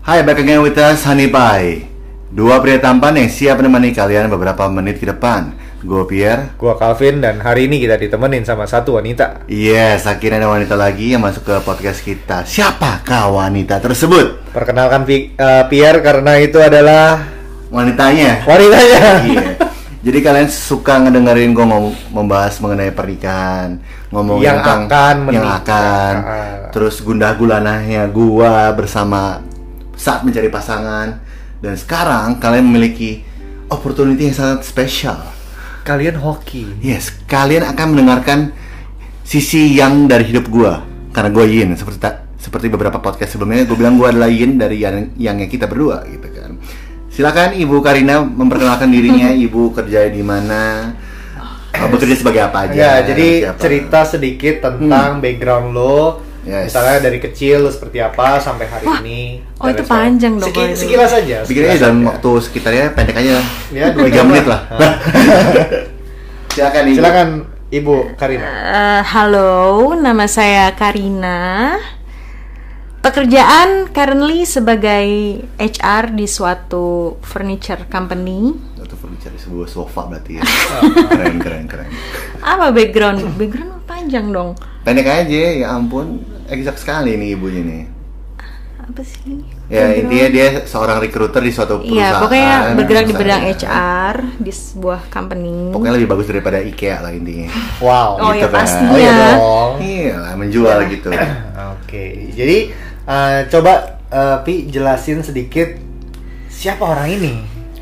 Hai, back again with us, Honey Pie. Dua pria tampan yang siap menemani kalian beberapa menit ke depan. Gue Pierre. Gua Calvin dan hari ini kita ditemenin sama satu wanita. Yes, akhirnya ada wanita lagi yang masuk ke podcast kita. Siapakah wanita tersebut? Perkenalkan Pi- eh, Pierre karena itu adalah Wanitanya. wanitanya. Iya. Jadi kalian suka ngedengerin gue ngomong membahas mengenai pernikahan, ngomongin Yang tentang akan yang menikah. akan, Ah. terus gundah gulananya gua bersama saat mencari pasangan dan sekarang kalian memiliki opportunity yang sangat spesial. Kalian hoki. Yes, kalian akan mendengarkan sisi yang dari hidup gua karena gua Yin seperti seperti beberapa podcast sebelumnya gue bilang gua adalah Yin dari yang yangnya kita berdua gitu kan. Silakan Ibu Karina memperkenalkan dirinya, Ibu kerja di mana, bekerja sebagai apa aja. Ya, jadi siapa. cerita sedikit tentang background lo. Yes. Misalnya dari kecil seperti apa sampai hari ini. oh, itu sekarang. panjang dong Seki- kalau itu. sekilas aja. Bikin aja dalam waktu sekitarnya pendek aja. Ya, dua 3 jam menit lah. Silakan Ibu. Silakan Ibu Karina. Eh, halo, nama saya Karina. Pekerjaan currently sebagai HR di suatu furniture company. Atau mencari sebuah sofa berarti ya. keren keren keren. Apa background? Background panjang dong. Pendek aja, ya ampun. Eksak sekali nih ibunya nih. Apa sih? Ya Background? intinya dia seorang recruiter di suatu perusahaan. Iya, pokoknya bergerak di bidang. HR di sebuah company. Pokoknya lebih bagus daripada IKEA lah intinya. Wow. Oh gitu ya kan. pastinya. Oh iya dong. Iya lah, menjual gitu. Oke, jadi eh, coba eh, Pi jelasin sedikit siapa orang ini.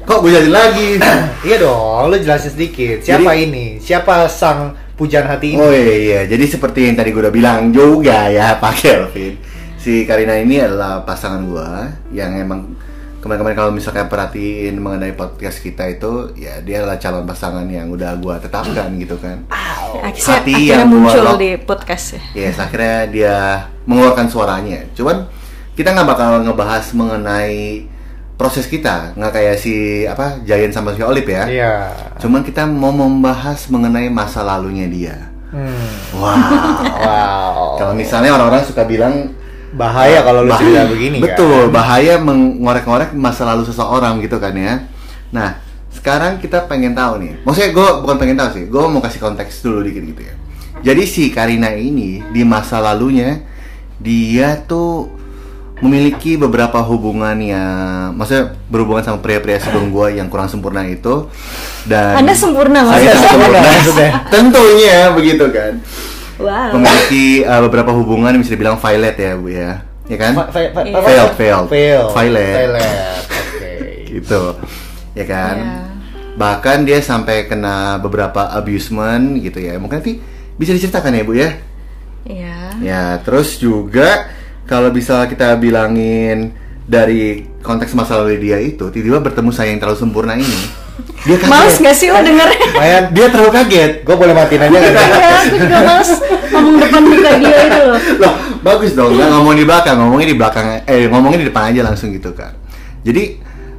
Kok gue jelasin lagi? iya dong, lu jelasin sedikit. Siapa ini? Siapa sang pujaan hati ini? Oh iya, iya, jadi seperti yang tadi gue udah bilang juga ya Pak Kelvin Si Karina ini adalah pasangan gue yang emang kemarin-kemarin kalau misalkan perhatiin mengenai podcast kita itu ya dia adalah calon pasangan yang udah gue tetapkan gitu kan Akhirnya, Hati akhirnya yang muncul lock. di podcast ya. Yes, akhirnya dia mengeluarkan suaranya. Cuman kita nggak bakal ngebahas mengenai proses kita, nggak kayak si apa Giant sama si Olip ya. Iya. Cuman kita mau membahas mengenai masa lalunya dia. Hmm. Wow. Wow. Kalau misalnya orang-orang suka bilang bahaya kalau lu bahaya- cerita begini Betul, kan. bahaya mengorek-ngorek masa lalu seseorang gitu kan ya. Nah, sekarang kita pengen tahu nih. Maksudnya gue bukan pengen tahu sih, gue mau kasih konteks dulu dikit gitu ya. Jadi si Karina ini di masa lalunya dia tuh memiliki beberapa hubungan yang maksudnya berhubungan sama pria-pria sebelum gue yang kurang sempurna itu dan Anda sempurna, Mas. saya Anda sempurna sempurna, maksudnya. tentunya begitu kan Wow. memiliki uh, beberapa hubungan yang bisa dibilang violet ya bu ya ya kan Fa- fa- fa- Iya. apa? Failed, failed. Failed. Violet. Violet. Oke. gitu ya kan Iya. bahkan dia sampai kena beberapa abusement gitu ya mungkin nanti bisa diceritakan ya bu ya Iya. ya terus juga kalau bisa kita bilangin dari konteks masa lalu dia itu tiba-tiba bertemu saya yang terlalu sempurna ini dia kaget Males gak sih lo dengernya? Lumayan. dia terlalu kaget Gue boleh matiin aja nggak? Iya, aku juga males ngomong depan muka dia itu loh. Loh, bagus dong, nggak ngomong di belakang, ngomongnya di belakang, eh ngomongnya di depan aja langsung gitu kan. Jadi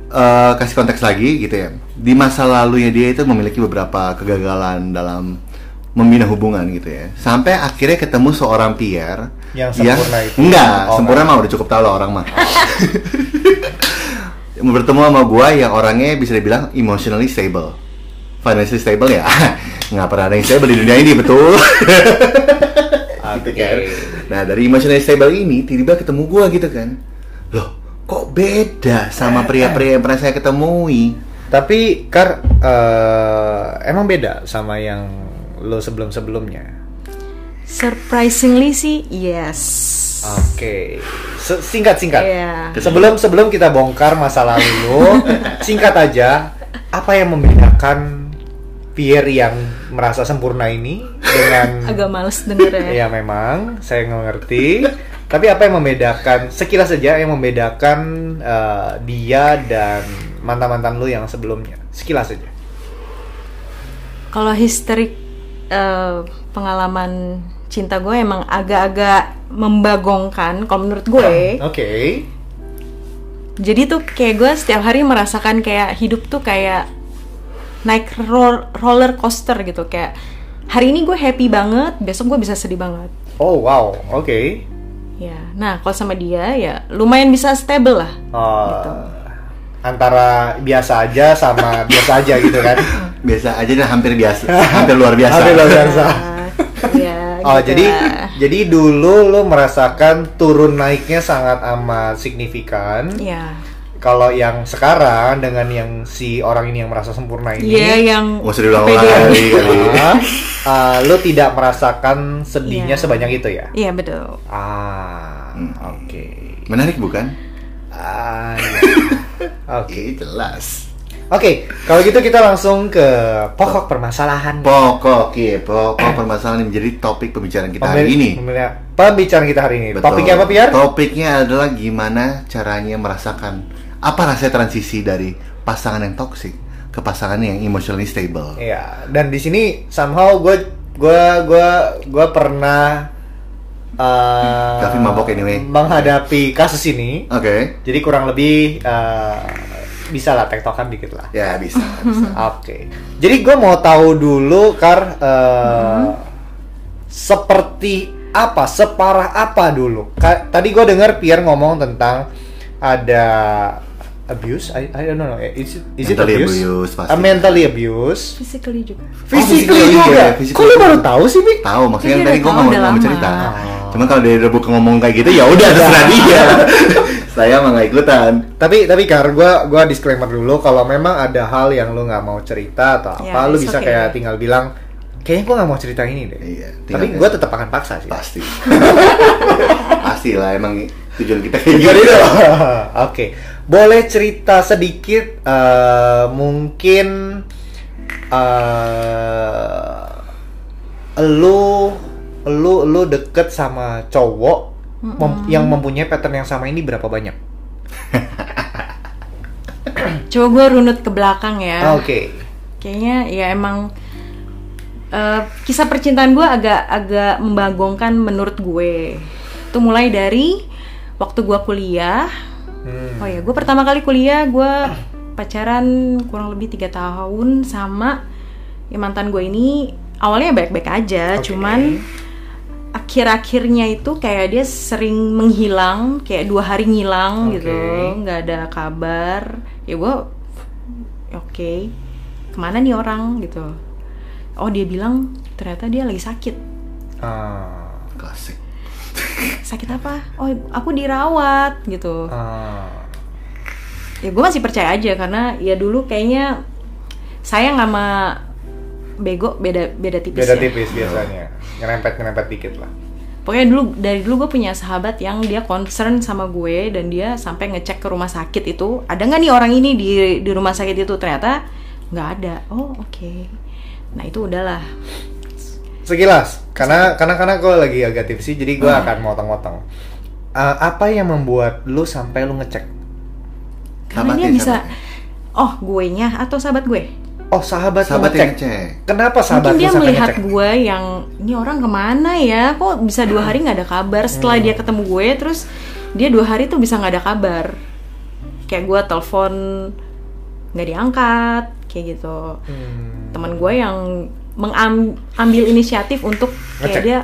eh, kasih konteks lagi gitu ya. Di masa lalunya dia itu memiliki beberapa kegagalan dalam membina hubungan gitu ya. Sampai akhirnya ketemu seorang Pierre Yang sempurna itu. Enggak, Oh, sempurna enggak. mah udah cukup tahu lah orang mah. bertemu sama gua yang orangnya bisa dibilang emotionally stable. Financially stable ya. Nggak pernah ada yang stable di dunia ini, betul. gitu kan. Nah dari emotional stable ini tiba-tiba ketemu gua gitu kan. Loh, kok beda sama pria-pria yang pernah saya ketemui? Tapi Kar eh, emang beda sama yang lo sebelum-sebelumnya. Surprisingly sih, yes. Oke. Se- Singkat-singkat. Iya. Sebelum sebelum kita bongkar masa lalu singkat aja apa yang membedakan Pierre yang merasa sempurna ini dengan Agak males dengernya. ya memang saya ngerti. Tapi apa yang membedakan sekilas saja yang membedakan eh, dia dan mantan-mantan lu yang sebelumnya? Sekilas saja. Kalau history eh, pengalaman cinta gue emang agak-agak membagongkan kalau menurut gue. Oke. Jadi tuh kayak gue setiap hari merasakan kayak hidup tuh kayak naik ro- roller coaster gitu kayak hari ini gue happy banget, besok gue bisa sedih banget. Oh wow, oke. Ya, nah kalau sama dia ya lumayan bisa stable lah. Oh, Gitu. antara biasa aja sama biasa aja gitu kan? Biasa aja dan hampir biasa, hampir luar biasa. Hampir luar biasa. ya, Oh gitu jadi lah. jadi dulu lo merasakan turun naiknya sangat amat signifikan. ya, Kalau yang sekarang dengan yang si orang ini yang merasa sempurna ini, Iya yang usah diulang lagi kali. ah, ah, lo tidak merasakan sedihnya Iya. sebanyak itu ya? Iya betul. Ah, Hmm. oke. Menarik bukan? Ah, iya. Oke. Oke, jelas. Oke, kalau gitu kita langsung ke pokok permasalahan. Pokok, iya, pokok permasalahan yang menjadi topik pembicaraan kita hari ini. Pembicaraan- kita hari ini. Betul. Topiknya apa, Piar? Topiknya adalah gimana caranya merasakan apa rasanya transisi dari pasangan yang toksik ke pasangan yang emotionally stable. Iya, dan di sini somehow gue gue gue gue pernah uh, mabok anyway. menghadapi kasus ini. Oke, Jadi kurang lebih uh, bisa lah tektokan dikit lah. ya bisa. bisa. Oke. Jadi gue mau tahu dulu kar uh, seperti apa, separah apa dulu. Ka- tadi gue dengar Pierre ngomong tentang ada abuse. I, I don't know. Is it, is it Mentally abuse? abuse, pasti. Uh, mentally abuse. Physically juga. Physically physically juga. juga, physically Kok lu baru tahu sih, Bi? Tahu maksudnya Iya, tadi gue mau mau cerita. Oh. Cuman kalau dari Rebu ngomong kayak gitu ya udah terserah dia. Saya mah nggak ikutan. Tapi tapi Kar, gua gua disclaimer dulu kalau memang ada hal yang lu nggak mau cerita atau apa, Ya, lu it's bisa okay. kayak tinggal bilang kayaknya gua nggak mau cerita ini deh. Iya, Tapi gua tetap akan paksa sih. Pasti. Pasti lah emang tujuan kita kayak gitu. Oke, boleh cerita sedikit eh, mungkin eh lu lu lu deket sama cowok mem- yang mempunyai pattern yang sama ini berapa banyak? Coba gue runut ke belakang ya. Oke. Kayaknya ya emang eh, kisah percintaan gue agak agak membagongkan menurut gue. Itu mulai dari waktu gue kuliah. Hmm. Oh ya, gue pertama kali kuliah gue pacaran kurang lebih tiga tahun sama ya mantan gue ini awalnya baik-baik aja, Oke. cuman akhir-akhirnya itu kayak dia sering menghilang, kayak dua hari ngilang Oke. gitu, nggak ada kabar. Ya gue, oke, ke mana nih orang gitu? Oh dia bilang ternyata dia lagi sakit. Ah. Klasik. Sakit apa? Oh aku dirawat gitu. Ah. ya gue masih percaya aja karena ya dulu kayaknya saya sama bego beda beda tipis Beda ya. tipis biasanya. Nyerempet nyerempet dikit lah. Pokoknya dulu dari dulu gue punya sahabat yang dia concern sama gue dan dia sampai ngecek ke rumah sakit itu ada nggak nih orang ini di di rumah sakit itu ternyata nggak ada. Oh oke. Nah itu udahlah. Sekilas, karena karena karena gue lagi agak tipsi, jadi gue Hmm. akan motong-motong. Eh, apa yang membuat lu sampai lu ngecek? Karena Sahabatnya, dia bisa. sahabatnya. Oh gue nya atau sahabat gue? Oh sahabat, Sahabat yang ngecek. ngecek. Kenapa sahabat Mungkin dia melihat ngecek? gue yang ini orang ke mana ya? Kok bisa dua hari nggak ada kabar? Setelah Hmm. dia ketemu gue, terus dia dua hari tuh bisa nggak ada kabar. Kayak gue telepon nggak diangkat, kayak gitu. Hmm. Teman gue yang mengambil inisiatif untuk Ngecek. kayak dia,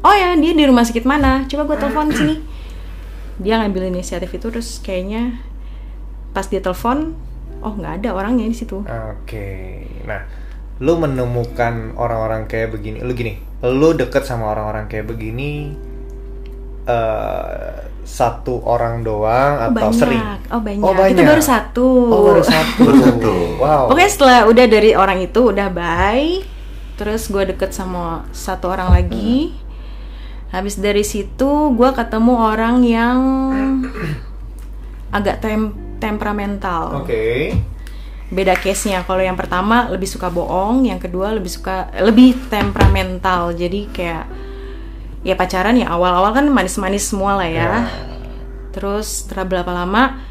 oh ya dia di rumah sakit mana? Coba gue telepon sini. Dia ngambil inisiatif itu terus kayaknya pas dia telepon, oh nggak ada orangnya di situ. Oke, nah, lu menemukan orang-orang kayak begini, lu gini, lu deket sama orang-orang kayak begini, eh satu orang doang atau banyak. sering? Oh banyak. Oh, banyak. Itu baru satu. Oh baru satu. Baru satu. Wow. Pokoknya setelah udah dari orang itu udah bye, terus gue deket sama satu orang lagi. Habis dari situ gue ketemu orang yang agak tem temperamental. Oke. Beda case-nya. Kalau yang pertama lebih suka bohong, yang kedua lebih suka lebih temperamental. Jadi kayak ya pacaran ya awal-awal kan manis-manis semua lah ya. Terus setelah berapa lama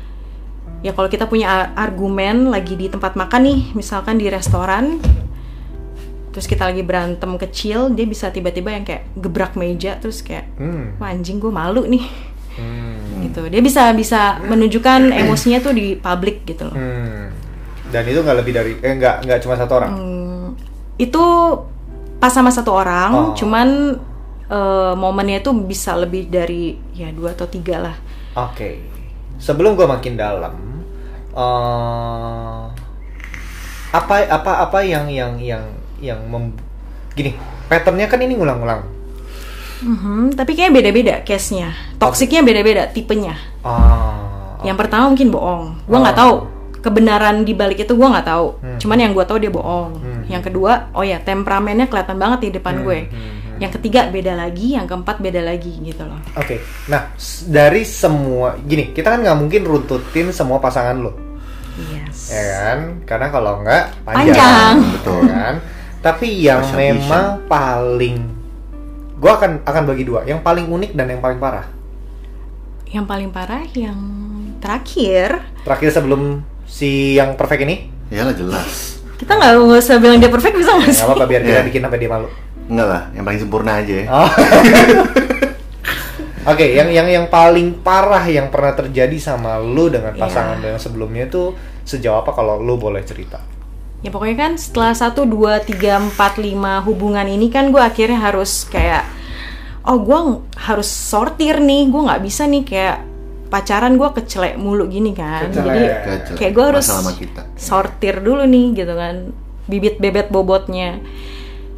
ya kalau kita punya argumen lagi di tempat makan nih, misalkan di restoran, terus kita lagi berantem kecil, dia bisa tiba-tiba yang kayak gebrak meja terus kayak Hmm. wah anjing gue malu nih Hmm. Gitu. Dia bisa bisa menunjukkan emosinya tuh di publik gitu loh. Hmm. Dan itu nggak lebih dari, eh nggak nggak cuma satu orang. Hmm, itu pas sama satu orang, Oh. cuman eh, momennya itu bisa lebih dari ya dua atau tiga lah Oke. Sebelum gue makin dalam, eh, apa apa apa yang yang yang yang mem, gini patternnya kan ini ngulang-ngulang. Mhm, tapi kayaknya beda-beda case-nya toksiknya beda-beda tipenya Ah, yang pertama mungkin bohong gue nggak Oh. tahu kebenaran di balik itu gue nggak tahu Hmm. cuman yang gue tahu dia bohong Hmm. yang kedua oh ya temperamennya kelihatan banget di depan Hmm, gue hmm, hmm. yang ketiga beda lagi yang keempat beda lagi gitu loh Oke, nah s- dari semua gini kita kan nggak mungkin runtutin semua pasangan lo, yes ya kan? Karena kalau nggak panjang, Panjang. betul kan? Tapi yang Bisa-bisa. memang paling, gue akan akan bagi dua, yang paling unik dan yang paling parah. yang paling parah yang terakhir Terakhir sebelum si yang perfect ini, Ya lah jelas. kita nggak nggak usah bilang dia perfect bisa nggak nggak sih apa-apa biar kita Iya. bikin sampai dia malu. Enggak lah, yang paling sempurna aja ya. Oh. Oke, yang yang yang paling parah yang pernah terjadi sama lu dengan Iya. pasangan yang sebelumnya itu sejauh apa kalau lu boleh cerita? Ya pokoknya kan setelah satu dua tiga empat lima hubungan ini kan gue akhirnya harus kayak oh gue harus sortir nih gue nggak bisa nih kayak pacaran gue kecelek mulu gini kan Kecelek. jadi Gacor. kayak gue harus kita. sortir dulu nih gitu kan bibit bebet bobotnya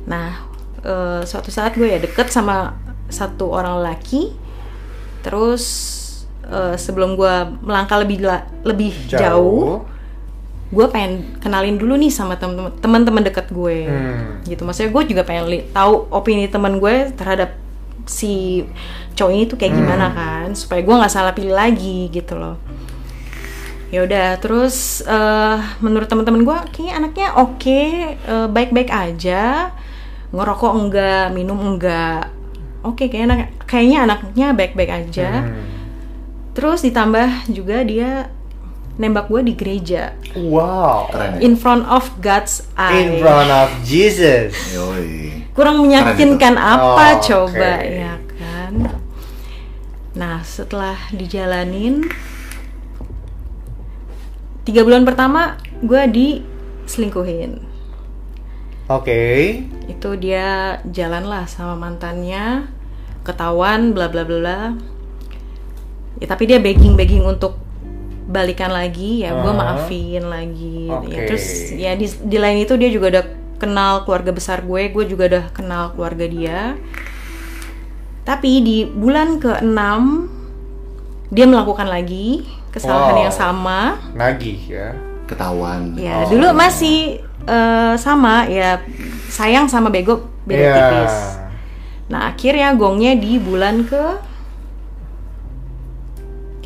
nah eh, suatu saat gue ya deket sama satu orang laki terus eh, sebelum gue melangkah lebih la- lebih jauh, gue pengen kenalin dulu nih sama temen-temen teman-teman deket gue Hmm. gitu maksudnya gue juga pengen li- tahu opini teman gue terhadap si cowok ini tuh kayak Hmm. gimana kan supaya gue nggak salah pilih lagi gitu loh ya udah terus eh, menurut teman-teman gue kayaknya anaknya oke eh, baik-baik aja ngerokok enggak minum enggak oke kayaknya anak- kayaknya anaknya baik-baik aja Hmm. terus ditambah juga dia nembak gue di gereja Wow. Keren ya. in front of God's eye In front of Jesus. Yoi. kurang meyakinkan apa Oh, coba oke. ya kan nah setelah dijalanin tiga bulan pertama gue diselingkuhin Oke. itu dia jalan lah sama mantannya ketahuan bla bla bla bla ya tapi dia begging begging untuk balikan lagi ya gue maafin lagi ya Oke. terus ya di, di lain itu dia juga udah kenal keluarga besar gue gue juga udah kenal keluarga dia tapi di bulan ke-6 dia melakukan lagi kesalahan Wow. yang sama Nagih ya. Ketahuan. Ya, Oh. dulu masih eh, sama ya sayang sama bego beda Iya. tipis. Nah, akhirnya gongnya di bulan ke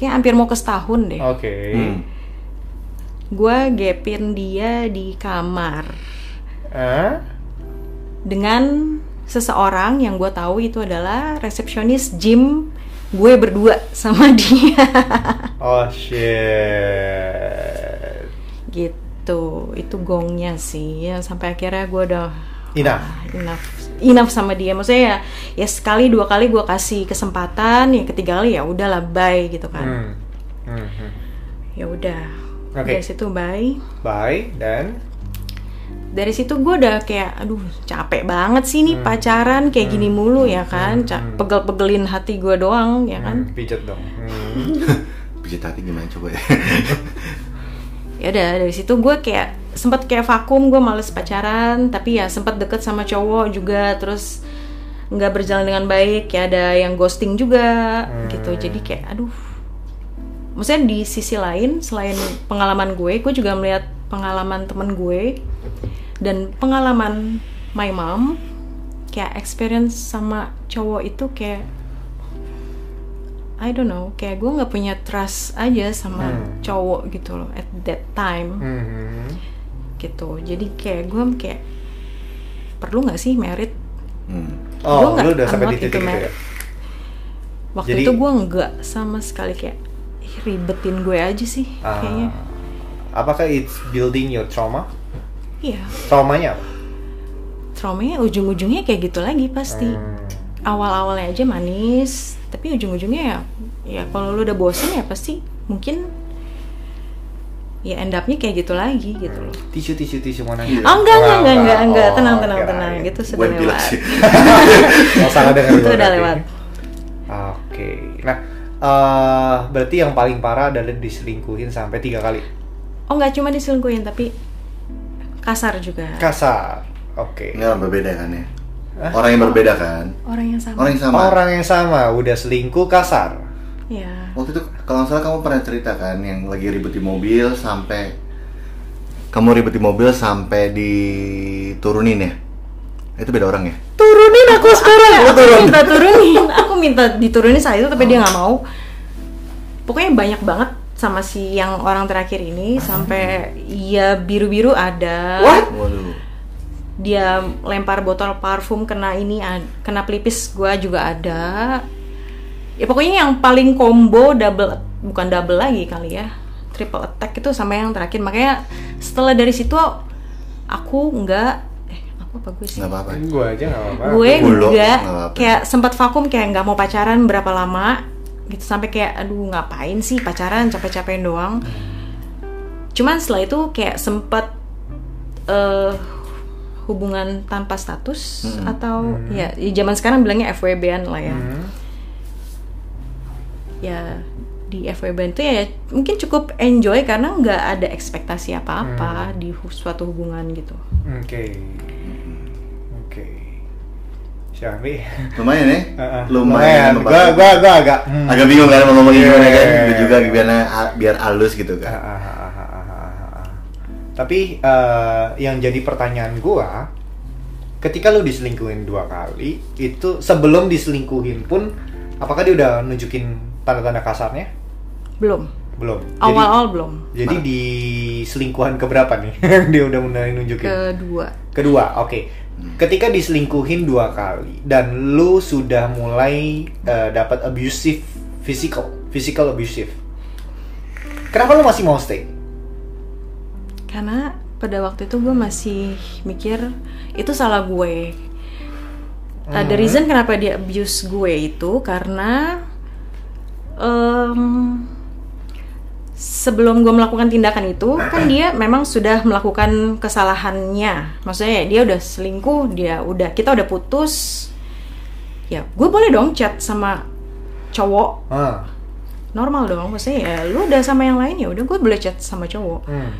kayak hampir mau ke setahun deh. Oke. Hmm. Gua gapin dia di kamar Hah? dengan seseorang yang gue tahu itu adalah resepsionis gym gue berdua sama dia. Oh shit. gitu. Itu gongnya sih. Ya, sampai akhirnya gue udah Enough. ah, enough enough sama dia maksudnya ya ya sekali dua kali gue kasih kesempatan ya ketiga kali ya udahlah bye gitu kan Hmm. Hmm, hmm. ya udah Oke. dari situ bye Bye dan dari situ gue udah kayak aduh capek banget sih Hmm. nih pacaran kayak gini mulu ya kan Ca- pegel-pegelin hati gue doang ya kan hmm, pijet dong. Hmm. Pijit hati gimana coba ya? ya udah dari situ gue kayak sempet kayak vakum gue males pacaran tapi ya sempet deket sama cowok juga terus nggak berjalan dengan baik ya ada yang ghosting juga gitu jadi kayak aduh maksudnya di sisi lain selain pengalaman gue gue juga melihat pengalaman temen gue dan pengalaman my mom kayak experience sama cowok itu kayak I don't know kayak gue nggak punya trust aja sama Hmm. cowok gitu loh at that time Hmm. Gitu jadi kayak gue kayak perlu nggak sih merit Hmm. Oh, Gua nggak- udah sampai di titik into itu ya? marriage. waktu Jadi- itu gue nggak sama sekali kayak "Ih, ribetin gue aja sih Ah, kayaknya apakah it's building your trauma? iya Traumanya apa? traumanya ujung-ujungnya kayak gitu lagi pasti Hmm. awal-awalnya aja manis tapi ujung-ujungnya ya ya kalau lu udah bosen ya pasti mungkin ya end up-nya kayak gitu lagi gitu loh. Tisu tisu tisu mana Iya. oh enggak enggak enggak enggak, enggak. Oh, tenang tenang tenang. Gitu sudah Buat lewat. oh salah dengar itu udah lewat. Oke. Nah eh, berarti yang paling parah adalah diselingkuhin sampai tiga kali. Oh nggak cuma diselingkuhin tapi kasar juga. Kasar. Oke. Enggak berbeda kan ya? Orang yang berbeda kan? orang yang sama. Orang yang sama. orang yang sama. Udah selingkuh kasar ya Waktu itu kalau nggak salah kamu pernah cerita kan yang lagi ribut di mobil sampai kamu ribut di mobil sampai diturunin ya? Itu beda orang ya? turunin aku sekarang aku minta turunin aku minta diturunin saat itu tapi dia nggak mau pokoknya banyak banget sama si yang orang terakhir ini sampai ya biru biru ada What? Waduh. dia lempar botol parfum kena ini kena pelipis gua juga ada ya pokoknya yang paling combo double bukan double lagi kali ya. Triple attack itu sama yang terakhir. Makanya setelah dari situ aku nggak eh aku apa gue sih? Nggak apa-apa. gue aja nggak apa-apa. Gue nggak kayak sempat vakum kayak nggak mau pacaran berapa lama gitu. Sampai kayak aduh ngapain sih pacaran capek-capekin doang. Cuman setelah itu kayak sempat eh hubungan tanpa status atau ya di zaman sekarang bilangnya FWB-an lah ya. Hmm. Ya di FWB itu ya mungkin cukup enjoy karena nggak ada ekspektasi apa-apa di hu- suatu hubungan gitu oke oke Syahri Lumayan ya? Heeh. Lumayan. Gua gua gua agak hmm. Agak bingung kan mau ngomongin gimana kan? Iya. Itu juga biar biar halus gitu kan. ah, ah. Tapi eh, yang jadi pertanyaan gua, ketika lu diselingkuhin dua kali, itu sebelum diselingkuhin pun, apakah dia udah nunjukin tanda-tanda kasarnya? belum Belum. awal-awal belum Jadi, di selingkuhan keberapa nih? dia udah mulai nunjukin. kedua Kedua, oke. Ketika diselingkuhin dua kali dan lu sudah mulai eh, dapat abusive physical, physical abusive. Kenapa lu masih mau stay? Karena pada waktu itu gue masih mikir itu salah gue. Uh, the reason kenapa dia abuse gue itu karena em, sebelum gue melakukan tindakan itu kan dia memang sudah melakukan kesalahannya. Maksudnya dia udah selingkuh, dia udah kita udah putus. Ya, gue boleh dong chat sama cowok Ah, normal dong. Maksudnya ya lu udah sama yang lain ya udah gue boleh chat sama cowok. hmm.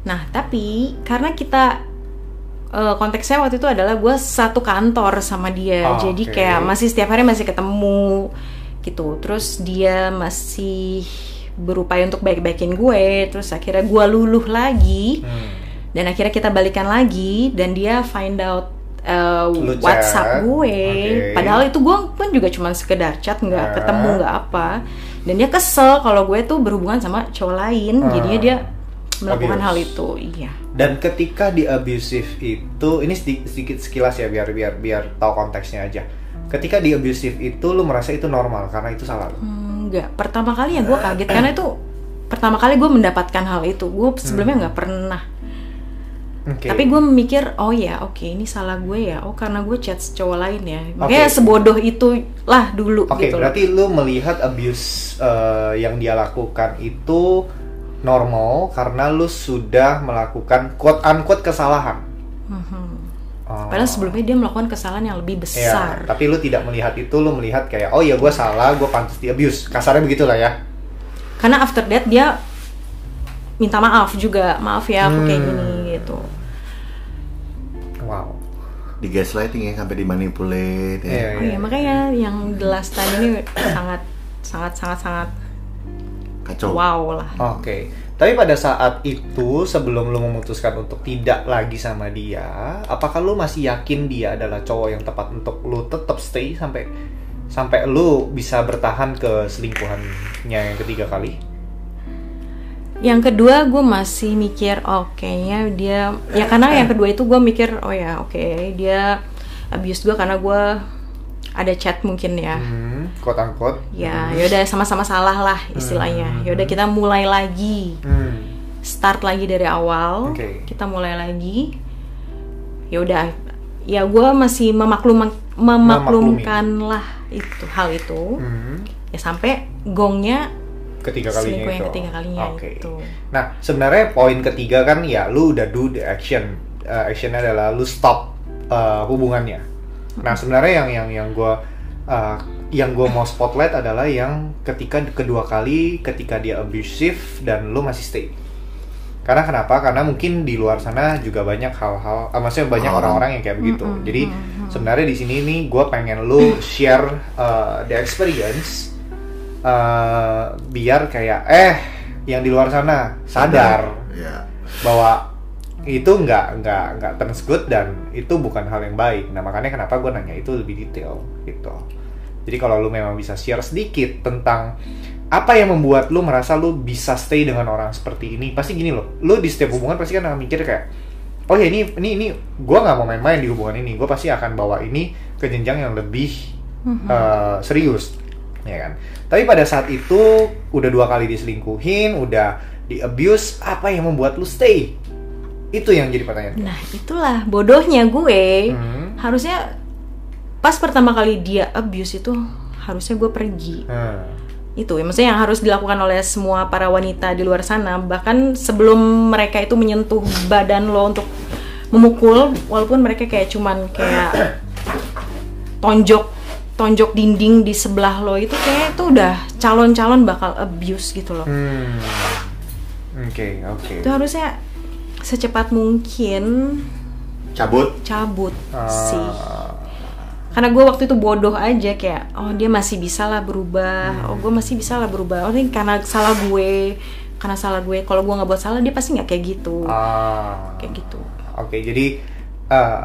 Nah, tapi karena kita eh, konteksnya waktu itu adalah gue satu kantor sama dia, Oh, jadi oke. kayak masih setiap hari masih ketemu gitu. Terus dia masih berupaya untuk baik-baikin gue, terus akhirnya gue luluh lagi, Hmm. dan akhirnya kita balikan lagi, dan dia find out Lu chat. WhatsApp gue. Oke. Padahal itu gue pun juga cuma sekedar chat, nggak Ah. ketemu nggak apa. Dan dia kesel kalau gue tuh berhubungan sama cowok lain, Ah. jadinya dia melakukan Abuse. hal itu. Iya. Dan ketika di abusive itu, ini sedikit, sedikit sekilas ya biar biar biar tahu konteksnya aja. Ketika di abusive itu lu merasa itu normal karena itu salah lu. Hmm, Enggak. Pertama kali ya gue kaget karena itu pertama kali gue mendapatkan hal itu. Gue sebelumnya nggak pernah. Oke. Tapi gue mikir, oh ya, oke ini salah gue ya. Oh karena gue chat cowok lain ya. Makanya sebodoh itu lah dulu Oke, gitu. loh. berarti lu melihat abuse eh, yang dia lakukan itu normal karena lu sudah melakukan quote unquote kesalahan. Mhm. Oh. Padahal sebelumnya dia melakukan kesalahan yang lebih Ya, besar. tapi lu tidak melihat itu, lu melihat kayak oh ya gue salah, gue pantas di abuse. Kasarnya begitulah ya. Karena after that dia minta maaf juga, maaf ya aku kayak Hmm. gini gitu. Wow. Di gaslighting ya sampai dimanipulate Iya, ya. Oh iya, makanya yang the last time ini sangat sangat sangat sangat Kacau. wow lah. Oke. Tapi pada saat itu sebelum lu memutuskan untuk tidak lagi sama dia, apakah lu masih yakin dia adalah cowok yang tepat untuk lu tetap stay sampai sampai lu bisa bertahan ke selingkuhannya yang ketiga kali? Yang kedua gue masih mikir oh kayaknya dia ya karena yang kedua itu gue mikir oh ya oke dia abuse gue karena gue ada chat mungkin ya. Hmm, unquote. Ya, yaudah sama-sama salah lah istilahnya. Yaudah kita mulai lagi. Hmm. Start lagi dari awal. Oke. Kita mulai lagi. Ya udah. Ya gue masih memaklum memaklumkan lah itu hal itu. Hmm. Ya sampai gongnya ketiga kalinya Selingkuh yang itu. ketiga kalinya Oke. itu. Nah, sebenarnya poin ketiga kan ya lu udah do the action. Uh, actionnya adalah lu stop uh, hubungannya. Nah, sebenarnya yang yang yang gua uh, yang gue mau spotlight adalah yang ketika kedua kali ketika dia abusive dan lu masih stay. Karena kenapa? Karena mungkin di luar sana juga banyak hal-hal, ah, maksudnya banyak Orang. orang-orang yang kayak begitu. Jadi sebenarnya di sini nih gue pengen lu share uh, the experience uh, biar kayak eh yang di luar sana sadar Ya. bahwa itu nggak nggak nggak turns good dan itu bukan hal yang baik. Nah makanya kenapa gue nanya itu lebih detail gitu. Jadi kalau lu memang bisa share sedikit tentang apa yang membuat lu merasa lu bisa stay dengan orang seperti ini, pasti gini loh. Lu di setiap hubungan pasti kan akan mikir kayak, oh ya ini ini ini gue nggak mau main-main di hubungan ini. Gue pasti akan bawa ini ke jenjang yang lebih eh, serius, ya kan. Tapi pada saat itu udah dua kali diselingkuhin, udah di abuse, apa yang membuat lu stay? Itu yang jadi pertanyaan. Nah itulah bodohnya gue. Hmm. Harusnya pas pertama kali dia abuse itu harusnya gue pergi. Hmm. Itu ya, maksudnya yang harus dilakukan oleh semua para wanita di luar sana. Bahkan sebelum mereka itu menyentuh badan lo untuk memukul, walaupun mereka kayak cuman kayak tonjok tonjok dinding di sebelah lo itu kayak itu udah calon-calon bakal abuse gitu loh. Hmm. Oke, oke. Itu harusnya secepat mungkin Cabut. cabut Ah. sih. Karena gue waktu itu bodoh aja kayak, oh dia masih bisa lah berubah, oh gue masih bisa lah berubah. Oh ini karena salah gue, karena salah gue. Kalau gue nggak buat salah dia pasti nggak kayak gitu, Ah. kayak gitu. Oke, jadi eh,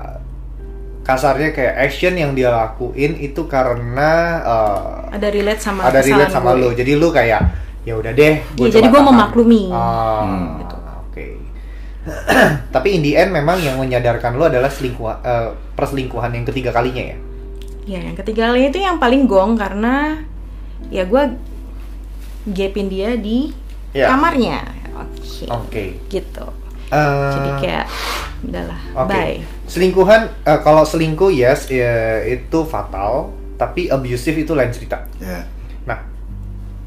kasarnya kayak action yang dia lakuin itu karena eh, Ada relate sama ada relate sama gue. lu. Jadi lu kayak ya udah deh. gua Iya, jadi tahan. memaklumi. Ah, Hmm. gitu. Oke. Tapi in the end memang yang menyadarkan lu adalah selingkuh eh, perselingkuhan yang ketiga kalinya ya. Ya yang ketiga kali itu yang paling gong karena ya gue gapin dia di Ya. kamarnya. Oke. Oke. Gitu. Eh, Jadi kayak udahlah, Oke. bye. Selingkuhan eh, kalau selingkuh yes ya, itu fatal, tapi abusive itu lain cerita. Ya. Nah,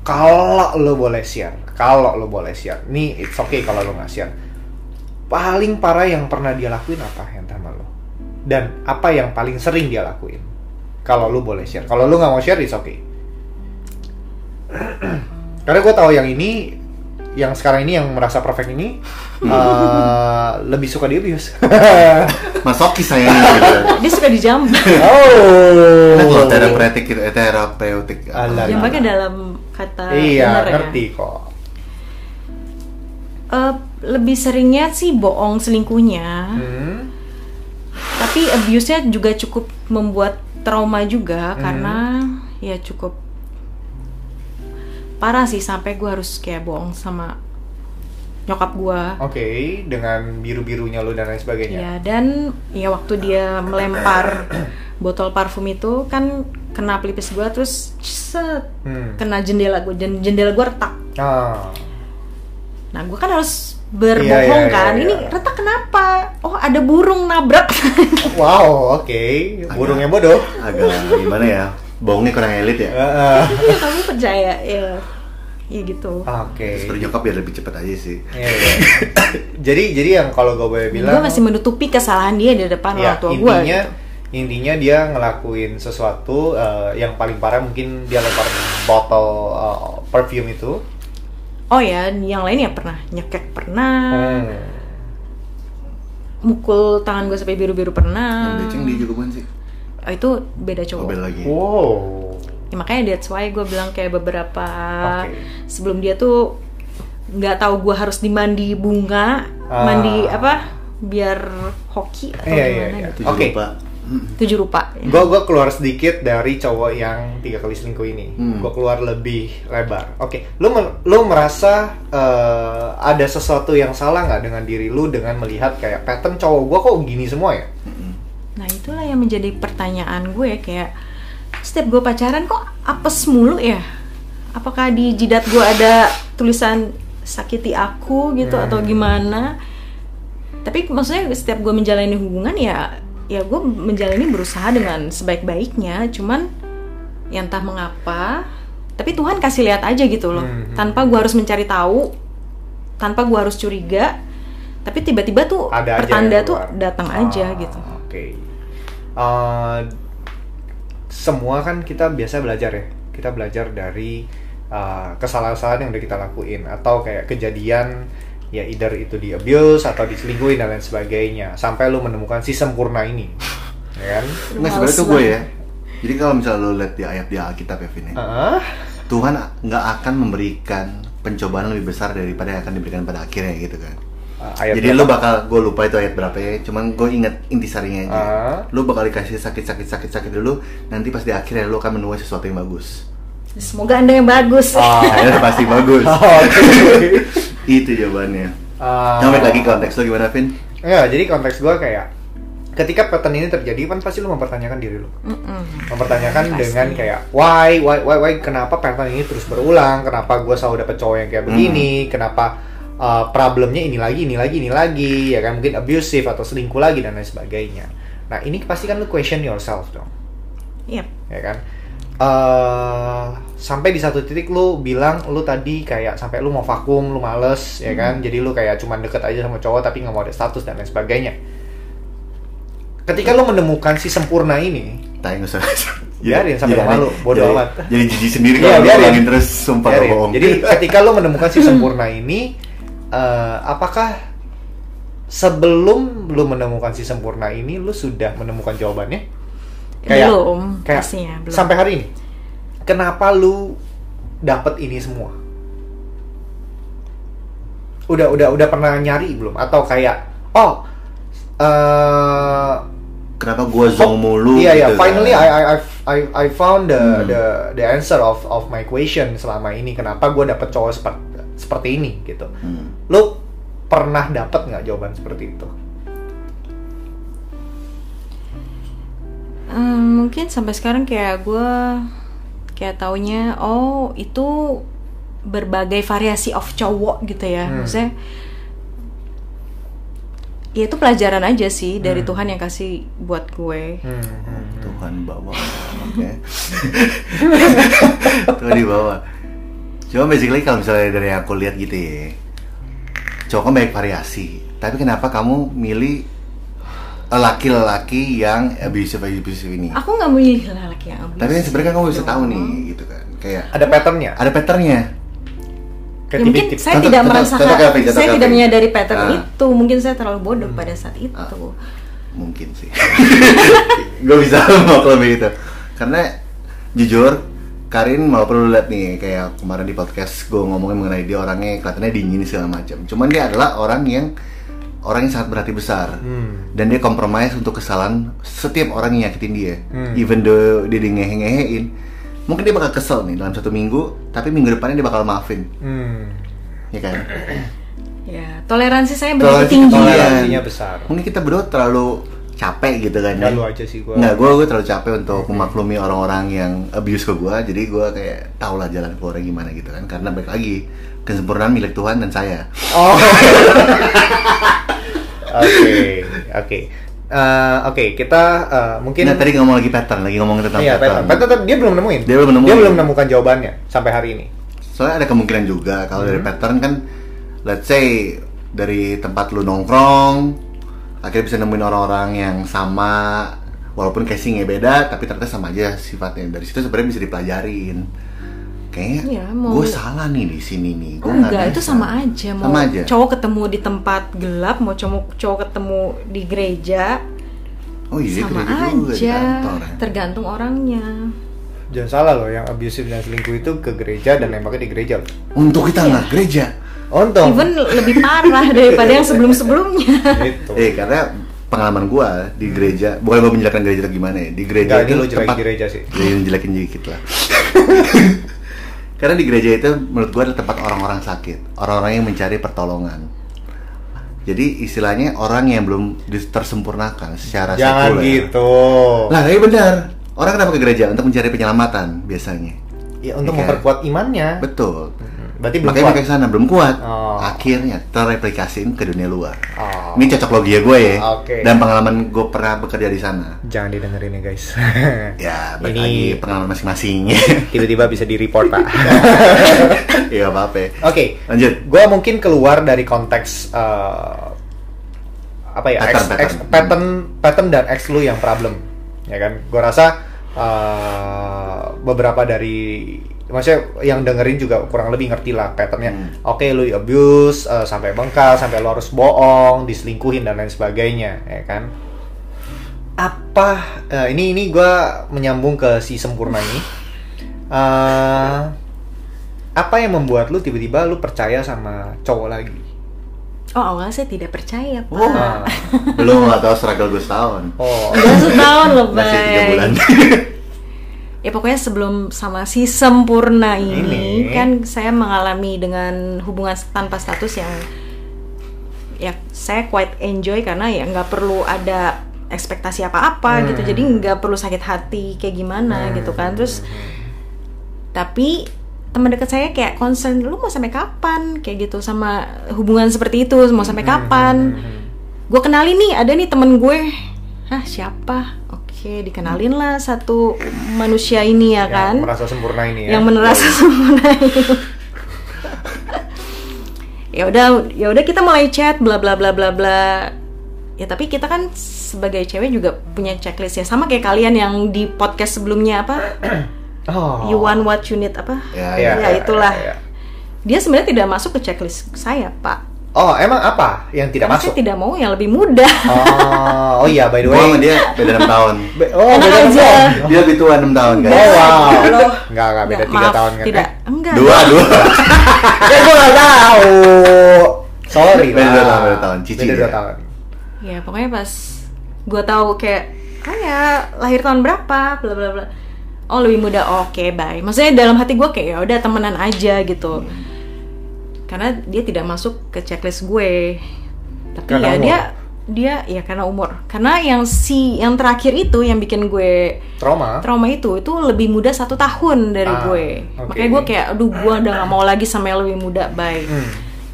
kalau lo boleh share, kalau lo boleh share, nih it's okay kalau lo nggak share. Paling parah yang pernah dia lakuin apa yang sama lo? Dan apa yang paling sering dia lakuin? Kalau lo boleh share. Kalau lo nggak mau share, it's okay. Karena gue tahu yang ini, yang sekarang ini yang merasa perfect ini eh, lebih suka di abuse. Masokis saya ini gitu. Dia suka dijam. oh. Kalau terapeutik gitu, eh, terapeutik. Alah. Jambaknya dalam kata Iya, bener ya. ngerti kok. Eh, lebih seringnya sih bohong selingkuhnya, Hmm. tapi abuse-nya juga cukup membuat trauma juga Hmm. karena ya cukup parah sih sampai gue harus kayak bohong sama nyokap gue. Oke, dengan biru-birunya lo dan lain sebagainya. Ya dan ya waktu dia melempar botol parfum itu kan kena pelipis gue terus set Hmm. kena jendela gue dan jendela gue retak. Ah. Nah gue kan harus berbohong Iya, iya, iya, kan. iya. Ini retak kenapa? Oh ada burung nabrak. Wow, oke. Burungnya bodoh. Agak gimana ya? Bohongnya kurang elit ya. Heeh. Iya kamu percaya ya? Ya gitu. Oke. Seru nyokap biar lebih cepet aja sih. Iya, iya. jadi jadi yang kalau gue boleh bilang Gue masih menutupi kesalahan dia di depan ya, orang tua gue. intinya intinya dia ngelakuin sesuatu eh, yang paling parah mungkin dia lempar botol eh, perfume itu. Oh ya, yang lain ya pernah nyekek pernah, Hmm. mukul tangan gue sampai biru-biru pernah. Yang beceng dia juga bukan sih. Oh, itu beda cowok. Mobil lagi. Wow. Ya, makanya that's why gue bilang kayak beberapa Oke. sebelum dia tuh nggak tahu gue harus dimandi bunga, Ah. mandi apa biar hoki atau Iya, iya, gimana iya. gitu. Oke. lupa. Hmm. Tujuh rupa. ya. Gue gua keluar sedikit dari cowok yang tiga kali selingkuh ini. Hmm. Gue keluar lebih lebar. Oke, lu men- lu merasa eh, ada sesuatu yang salah nggak dengan diri lu dengan melihat kayak pattern cowok gue kok gini semua ya? Nah itulah yang menjadi pertanyaan gue kayak setiap gue pacaran kok apes mulu ya? Apakah di jidat gue ada tulisan sakiti aku gitu Hmm. atau gimana? Tapi maksudnya setiap gue menjalani hubungan ya ya gue menjalani berusaha dengan sebaik-baiknya. Cuman yang entah mengapa tapi Tuhan kasih lihat aja gitu loh Hmm. tanpa gua harus mencari tahu tanpa gua harus curiga tapi tiba-tiba tuh Ada aja pertanda tuh datang aja Ah, gitu Oke. Eh, semua kan kita biasa belajar ya. Kita belajar dari eh, kesalahan-kesalahan yang udah kita lakuin atau kayak kejadian ya either itu di abuse atau diselingkuhin dan lain sebagainya sampai lu menemukan si sempurna ini. Ya kan? Nggak sebenarnya tuh gue ya. Jadi kalau misalnya lo lihat di ayat di Alkitab ya Vin ya, Ah, Tuhan nggak akan memberikan pencobaan lebih besar daripada yang akan diberikan pada akhirnya gitu kan. ah, ayat Jadi berapa? lo bakal, gue lupa itu ayat berapa ya, cuman gue inget intisarinya aja. Ah. Lo bakal dikasih sakit-sakit-sakit-sakit dulu, nanti pas di akhirnya lo akan menuai sesuatu yang bagus. semoga anda yang bagus Ah. Akhirnya pasti bagus. Oh, Oke. Itu jawabannya. Ah. Yang balik lagi konteks lo gimana Vin? Ya, jadi konteks gua kayak ketika pattern ini terjadi kan pasti lu mempertanyakan diri lu. Mm-mm. mempertanyakan Pasti. dengan kayak why why why why kenapa pattern ini terus berulang kenapa gue selalu dapet cowok yang kayak begini kenapa uh, problemnya ini lagi ini lagi ini lagi ya kan mungkin abusive atau selingkuh lagi dan lain sebagainya nah ini pasti kan lu question yourself dong Yep. ya kan Eh, sampai di satu titik lu bilang lu tadi kayak sampai lu mau vakum lu males ya kan jadi lu kayak cuman deket aja sama cowok tapi nggak mau ada status dan lain sebagainya ketika lu menemukan si sempurna ini Tanya usah. Biarin, sampai lo malu. Bodo jadi, amat. Jadi jijik sendiri Iya, kalau biarin. ngomongin terus sumpah Biarin. bohong. Jadi ketika lo menemukan si sempurna ini, eh, apakah sebelum lo menemukan si sempurna ini, lo sudah menemukan jawabannya? Belum, kayak pastinya, belum. Sampai hari ini, kenapa lo dapet ini semua? Udah udah udah pernah nyari belum? Atau kayak oh eh Kenapa gua zong mulu Iya iya. gitu Finally kan? I I I I, found the Hmm. the the answer of of my question selama ini. Kenapa gue dapet cowok seperti seperti ini gitu. Hmm. Lu pernah dapet nggak jawaban seperti itu? Hmm, mungkin sampai sekarang kayak gue kayak taunya oh itu berbagai variasi of cowok gitu ya Hmm. maksudnya ya itu pelajaran aja sih dari Hmm. Tuhan yang kasih buat gue Hmm, hmm. Tuhan bawa. Oke. Tuhan dibawa. Cuma basically kalau misalnya dari yang aku lihat gitu ya. Cowok kan banyak variasi. Tapi kenapa kamu milih laki-laki yang abusive abusive ini? aku nggak milih laki yang abusive Tapi sebenarnya kamu bisa tahu dong. nih gitu kan. Kayak Ada patternnya. ada patternnya. Ya mungkin saya tidak merasakan saya tidak menyadari pattern Ah. itu mungkin saya terlalu bodoh pada saat itu Ah. mungkin sih gue bisa mau lebih itu karena jujur Karin mau perlu lihat nih kayak kemarin di podcast gue ngomongin mengenai dia orangnya kelihatannya dingin segala macam cuman dia adalah orang yang orang yang sangat berhati besar Hmm. dan dia kompromis untuk kesalahan setiap orang yang nyakitin dia Hmm. even though dia di ngehe-ngehein mungkin dia bakal kesel nih dalam satu minggu tapi minggu depannya dia bakal maafin Hmm. ya kan ya toleransi saya begitu Toleransi tinggi. Toleransinya besar. mungkin kita berdua terlalu capek gitu kan Nggak ya. lu aja sih, gua. Nggak, gue gue terlalu capek untuk memaklumi orang-orang yang abuse ke gue jadi gue kayak tau lah jalan keluarnya gimana gitu kan karena balik lagi kesempurnaan milik Tuhan dan saya Oh. Oke, oke. Eh, Oke, kita eh, mungkin nah tadi ngomong lagi pattern lagi ngomong tentang Iya, pattern. pattern Pattern dia belum nemuin. Dia belum nemuin. Dia belum menemukan jawabannya sampai hari ini. soalnya ada kemungkinan juga kalau Hmm. dari pattern kan let's say dari tempat lu nongkrong akhirnya bisa nemuin orang-orang yang sama walaupun casingnya beda tapi ternyata sama aja sifatnya dari situ sebenarnya bisa dipelajarin kayaknya Iya, mau- gue salah nih di sini nih Gua nggak Enggak, itu sama aja. Mau sama aja cowok ketemu di tempat gelap, mau cowok cowok ketemu di gereja, oh iya sama gereja juga di aja. kantor ya. Tergantung orangnya. Jangan salah loh, yang abusive dan selingkuh itu ke gereja dan nembaknya di gereja. loh. untuk kita nggak Iya. gereja Untung. Even lebih parah daripada yang sebelum-sebelumnya. Gitu. eh karena pengalaman gua di gereja bukan gua menjelaskan gereja atau gimana ya di gereja ini itu lo tempat gereja sih. Iya, jelekin dikit lah. Karena di gereja itu menurut gua adalah tempat orang-orang sakit, orang-orang yang mencari pertolongan. Jadi istilahnya orang yang belum tersempurnakan secara Jangan sekuler. gitu. Lah, tapi benar. Orang kenapa ke gereja untuk mencari penyelamatan biasanya. Ya untuk Iya. memperkuat imannya. Betul. Berarti belum Makanya kuat. pakai sana belum kuat. Oh. Akhirnya terreplikasiin ke dunia luar. Oh. Ini cocok logia gue ya. Oke. Dan pengalaman gue pernah bekerja di sana. Jangan didengerin ya guys. Ya, balik Ini- lagi pengalaman masing-masing. Tiba-tiba bisa di report pak. Iya apa-apa. Oke, Lanjut. gue mungkin keluar dari konteks eh, apa ya, Pattern, ex, ex- pattern. pattern, pattern dan ex lu yang problem, ya kan? Gue rasa eh, beberapa dari, maksudnya yang dengerin juga kurang lebih ngerti lah patternnya. Hmm. Oke, lu abuse eh, sampai bengkal, sampai lu harus bohong, diselingkuhin dan lain sebagainya, ya kan? Apa eh, ini ini gue menyambung ke si sempurna ini. Eh, apa yang membuat lu tiba-tiba lu percaya sama cowok lagi? Oh awalnya saya tidak percaya pak. Oh. Belum nggak tahu struggle gue setahun. Oh, Udah setahun loh Masih tiga bulan. Ya pokoknya sebelum sama si sempurna ini, Ini. kan saya mengalami dengan hubungan tanpa status yang ya saya quite enjoy karena ya nggak perlu ada ekspektasi apa-apa Hmm. gitu. Jadi nggak perlu sakit hati kayak gimana gitu kan. Terus tapi teman dekat saya kayak concern lu mau sampai kapan? Kayak gitu sama hubungan seperti itu mau sampai Hmm. kapan? Gue kenalin nih ada nih temen gue. Hah siapa oke dikenalin lah satu manusia ini ya kan? yang merasa sempurna ini ya. yang merasa sempurna itu ya udah ya udah kita mulai chat bla bla bla bla bla. Ya tapi kita kan sebagai cewek juga punya checklist ya. Sama kayak kalian yang di podcast sebelumnya apa? Oh. you want what you need apa? Ya, Ya, ya, itulah. ya, ya. dia sebenarnya tidak masuk ke checklist saya pak Oh, emang apa yang tidak Karena masuk? saya tidak mau yang lebih muda Oh, oh iya by the Gue way. sama dia beda 6 tahun. Be- oh, Enak beda aja. tahun. Dia lebih tua 6 tahun Oh, guys. wow. Loh. Enggak, enggak beda Nggak, 3 maaf, tahun kan? tidak Eh? enggak Dua, dua. Ya gue gak tahu. Sorry Beda lah. dua tahun, beda tahun. Cici Beda ya. dua tahun. ya pokoknya pas gue tahu kayak kayak lahir tahun berapa bla bla bla oh lebih muda oke bye maksudnya dalam hati gue kayak ya udah temenan aja gitu karena dia tidak masuk ke checklist gue tapi Karena ya umur. dia dia ya karena umur karena yang si yang terakhir itu yang bikin gue Trauma. trauma itu itu lebih muda satu tahun dari Ah, gue oke. makanya gue kayak aduh gue udah gak mau lagi sama yang lebih muda bye Hmm.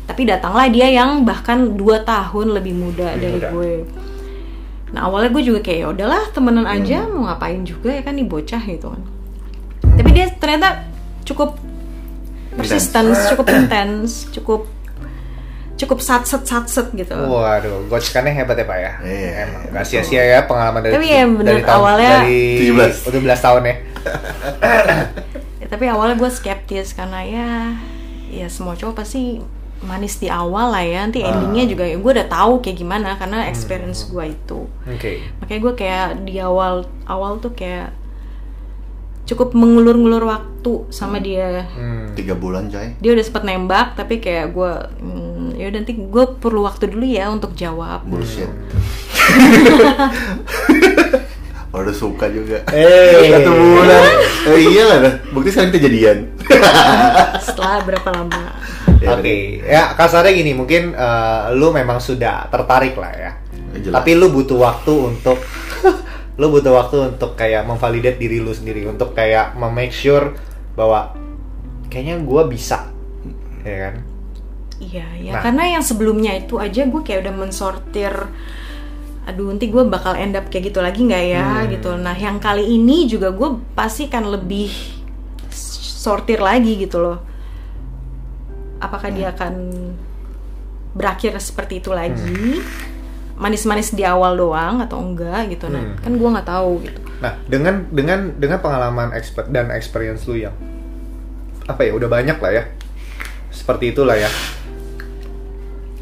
tapi datanglah dia yang bahkan dua tahun lebih muda Lebih dari muda. gue nah awalnya gue juga kayak ya udahlah temenan Hmm. aja mau ngapain juga ya kan nih bocah gitu kan tapi dia ternyata cukup persisten cukup intens cukup cukup satset satset gitu Waduh, gocekannya hebat ya Pak ya. Iya. Emang gak sia-sia ya pengalaman dari Tapi ya bener, dari tahun awalnya- dari 17. 17 tahun ya. Ya, tapi awalnya gue skeptis karena ya ya semua cowok pasti manis di awal lah ya nanti Ah. endingnya juga ya gue udah tahu kayak gimana Hmm. karena experience gue itu Oke. makanya gue kayak di awal awal tuh kayak cukup mengulur-ngulur waktu sama dia Hmm. Tiga bulan coy. dia udah sempet nembak tapi kayak gue hmm, ya udah nanti gue perlu waktu dulu ya untuk jawab Bullshit. Oh, udah suka juga. Eh. Satu bulan. Eh, iya lah. Bukti sekarang kita jadian. setelah berapa lama Ya, Oke, ya kasarnya gini, mungkin eh, lu memang sudah tertarik lah ya. Ya, jelas. Tapi lu butuh waktu untuk lu butuh waktu untuk kayak memvalidate diri lu sendiri, untuk kayak memake sure bahwa kayaknya gua bisa. Ya kan? Iya, ya Nah. karena yang sebelumnya itu aja gue kayak udah mensortir aduh nanti gue bakal end up kayak gitu lagi nggak ya Hmm. gitu. Nah yang kali ini juga gue pasti kan lebih sortir lagi gitu loh. Apakah dia akan berakhir seperti itu lagi? Manis-manis di awal doang atau enggak gitu. Nah Hmm. kan gue nggak tahu gitu. Nah, dengan dengan dengan pengalaman expert dan experience lu yang apa ya, udah banyak lah ya. Seperti itulah ya.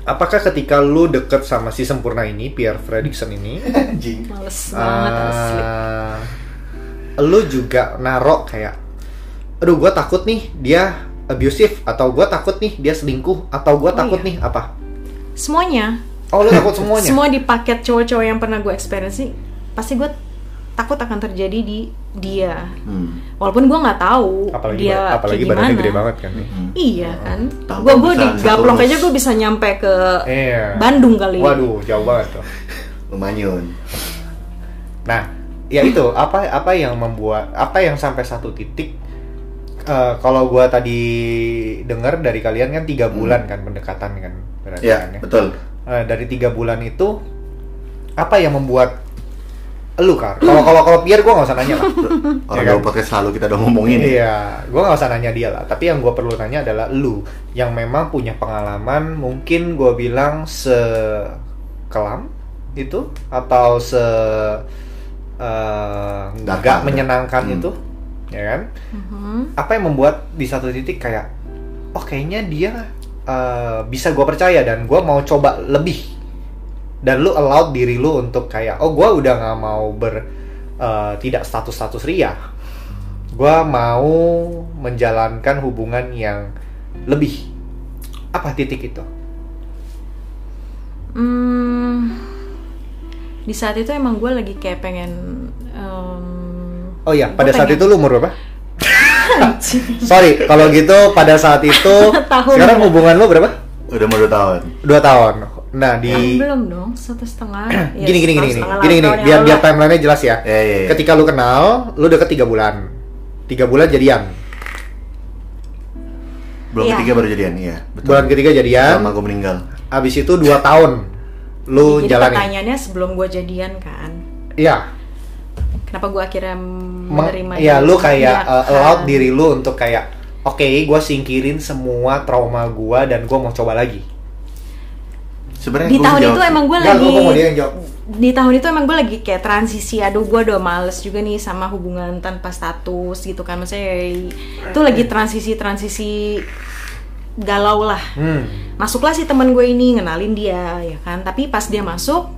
Apakah ketika lu deket sama si sempurna ini, Pierre Fredrickson ini. Males banget asli. eh, lu juga narok kayak, aduh gue takut nih dia abusive atau gue takut nih dia selingkuh atau gue Oh, takut iya. nih apa? Semuanya Oh lu takut semuanya? Semua di paket cowok-cowok yang pernah gue experience sih, pasti gue takut akan terjadi di dia. Hmm. Walaupun gue nggak tahu apalagi dia ba- apalagi kayak gimana. gede banget kan nih. Hmm. Iya kan. Gue gue bisa digaplok satu aja gue bisa nyampe ke Iya. Bandung kali. Waduh, jauh banget tuh. Lumayan. Nah, ya itu apa apa yang membuat apa yang sampai satu titik eh, kalau gua tadi dengar dari kalian kan tiga bulan kan pendekatan kan berarti Ya, kan ya. betul. Eh, dari tiga bulan itu apa yang membuat lu kar? Kalau kalau kalau Pierre gue nggak usah nanya lah. Orang Ya kan? podcast selalu kita udah ngomongin ya. Iya, gue nggak usah nanya dia lah. Tapi yang gue perlu nanya adalah lu yang memang punya pengalaman mungkin gue bilang sekelam itu atau se eh, nggak Datar. menyenangkan Hmm. itu, ya kan? Mhm. Apa yang membuat di satu titik kayak, oh kayaknya dia eh, bisa gue percaya dan gue mau coba lebih. Dan lu allowed diri lu untuk kayak oh gue udah nggak mau ber eh, tidak status status ria. Gue mau menjalankan hubungan yang lebih. Apa titik itu? Hmm, di saat itu emang gue lagi kayak pengen em, oh iya pada saat pengen- itu lu umur berapa sorry kalau gitu pada saat itu Tahun. sekarang hubungan lu berapa Udah mau 2 tahun. dua tahun nah di Ah, belum dong satu setengah Ya, gini gini gini gini setengah gini gini yang biar biar lah. timelinenya jelas ya Iya, iya, iya. ketika lu kenal lu deket tiga bulan tiga bulan jadian Belum Iya. ketiga baru jadian, iya. Betul. bulan ketiga jadian Sama gue meninggal. abis itu dua tahun lu Jadi jalani pertanyaannya sebelum gue jadian kan iya kenapa gue akhirnya menerima ya dia? lu kayak uh, allowed diri lu untuk kayak oke gue singkirin semua trauma gua dan gua mau coba lagi Sebenarnya di gua tahun jawab itu emang gue lagi gua mau dia yang jawab. di tahun itu emang gue lagi kayak transisi aduh gue udah males juga nih sama hubungan tanpa status gitu kan maksudnya itu lagi transisi transisi galau lah hmm. masuklah si teman gue ini ngenalin dia ya kan tapi pas dia masuk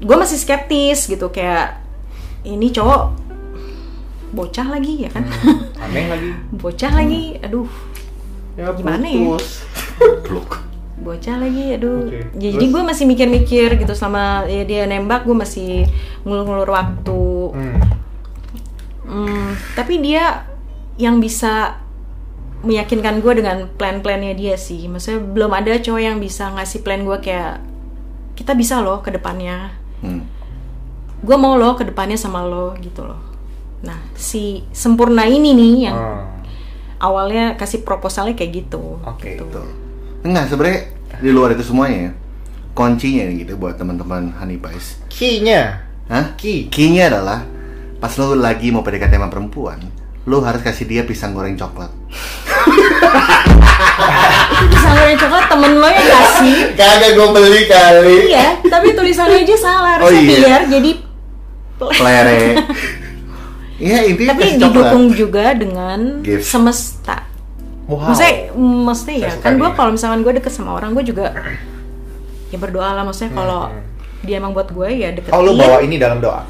gue masih skeptis gitu kayak ini cowok bocah lagi ya kan aneh lagi bocah lagi aduh ya Gimana ya? Blok. bocah lagi aduh Ya, terus? jadi gue masih mikir-mikir gitu selama ya dia nembak gue masih ngulur-ngulur waktu Hmm. Hmm, tapi dia yang bisa meyakinkan gue dengan plan-plannya dia sih maksudnya belum ada cowok yang bisa ngasih plan gue kayak kita bisa loh ke depannya Hmm. Gue mau lo ke depannya sama lo gitu loh nah si sempurna ini nih yang Hmm. awalnya kasih proposalnya kayak gitu Oke, gitu. Betul. Enggak, sebenarnya di luar itu semuanya ya, kuncinya gitu buat teman-teman Honey Pies. key-nya Hah? Key. Key-nya adalah pas lo lagi mau PDKT sama perempuan, lo harus kasih dia pisang goreng coklat. pisang goreng coklat temen lo yang kasih Kagak gue beli kali. iya tapi tulisannya aja salah Oh, harusnya iya. biar jadi Plere. Iya, intinya tapi kasih coklat. didukung juga dengan Gift. semesta. Wow. Maksudnya maksudnya ya kan gue kalau misalkan gue deket sama orang gue juga ya berdoa lah maksudnya kalau Hmm. dia emang buat gue ya deketin. Oh lu bawa ini dalam doa?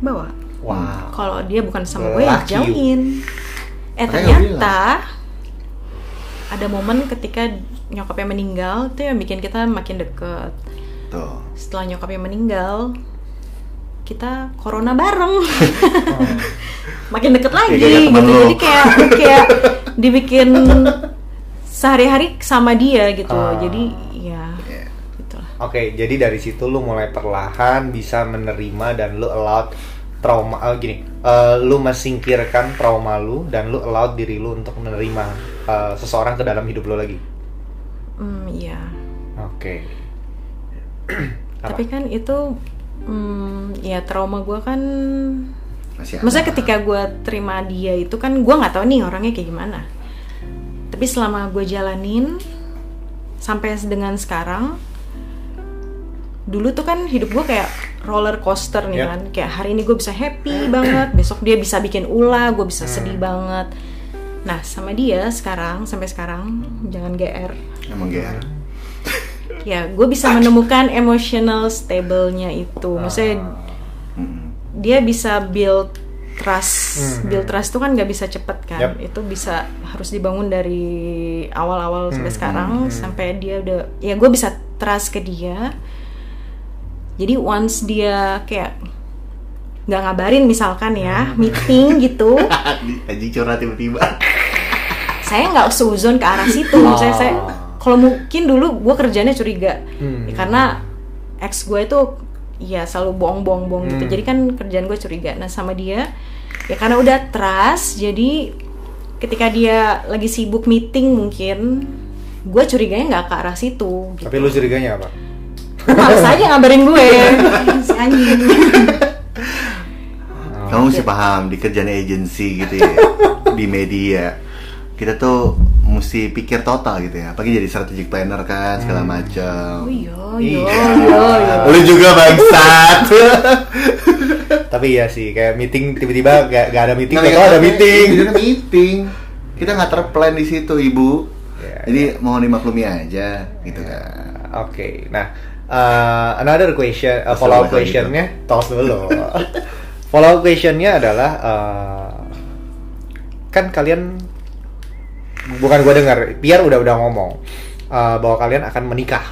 Bawa. Wow. Kalau dia bukan sama gue ya jauhin. Eh ternyata ada momen ketika nyokapnya meninggal itu yang bikin kita makin deket. Tuh. setelah nyokapnya meninggal kita corona bareng makin deket lagi temen gitu lo. jadi kayak kayak dibikin sehari-hari sama dia gitu Ah. jadi ya Iya. gitu lah Oke, jadi dari situ lu mulai perlahan bisa menerima dan lu allowed trauma eh, gini, eh, lu mesingkirkan trauma lu dan lu allowed diri lu untuk menerima eh, seseorang ke dalam hidup lu lagi. hmm iya Oke. Apa? tapi kan itu hmm, ya trauma gue kan Masih ada. maksudnya ketika gue terima dia itu kan gue nggak tahu nih orangnya kayak gimana tapi selama gue jalanin sampai dengan sekarang dulu tuh kan hidup gue kayak roller coaster nih Ya. kan kayak hari ini gue bisa happy banget besok dia bisa bikin ulah gue bisa sedih banget nah sama dia sekarang sampai sekarang jangan gr Emang GR. Ya gue bisa menemukan emotional stable-nya itu maksudnya Hmm. dia bisa build trust Hmm. build trust itu kan nggak bisa cepet kan Yap. itu bisa harus dibangun dari awal-awal sampai Hmm, sekarang hmm, hmm. sampai dia udah ya gue bisa trust ke dia jadi once dia kayak nggak ngabarin misalkan ya Hmm. meeting gitu Aji curhat tiba-tiba. saya nggak suzon ke arah situ Oh. saya saya kalau mungkin dulu gue kerjanya curiga Hmm. Ya, karena ex gue itu ya selalu bohong-bohong gitu Hmm. jadi kan kerjaan gue curiga nah sama dia ya karena udah trust jadi ketika dia lagi sibuk meeting mungkin gue curiganya nggak ke arah situ gitu. Tapi lu curiganya apa? males aja ngabarin gue si anjing Kamu mesti paham di kerjaan agency gitu ya, di media. Kita tuh mesti pikir total gitu ya. Apalagi jadi strategic planner kan segala macam. oh iya Iya. iya iya iya. Lu juga bangsat. Tapi iya sih, kayak meeting tiba-tiba gak, gak ada meeting, nggak, ada meeting. Ada meeting. Kita nggak terplan di situ, Ibu. Iya, Jadi mau dimaklumi aja gitu kan. Oke, nah uh, another question, uh, Tos follow up kalau questionnya, tos dulu. follow up questionnya adalah uh, kan kalian bukan gue dengar, Pierre udah udah ngomong uh, bahwa kalian akan menikah,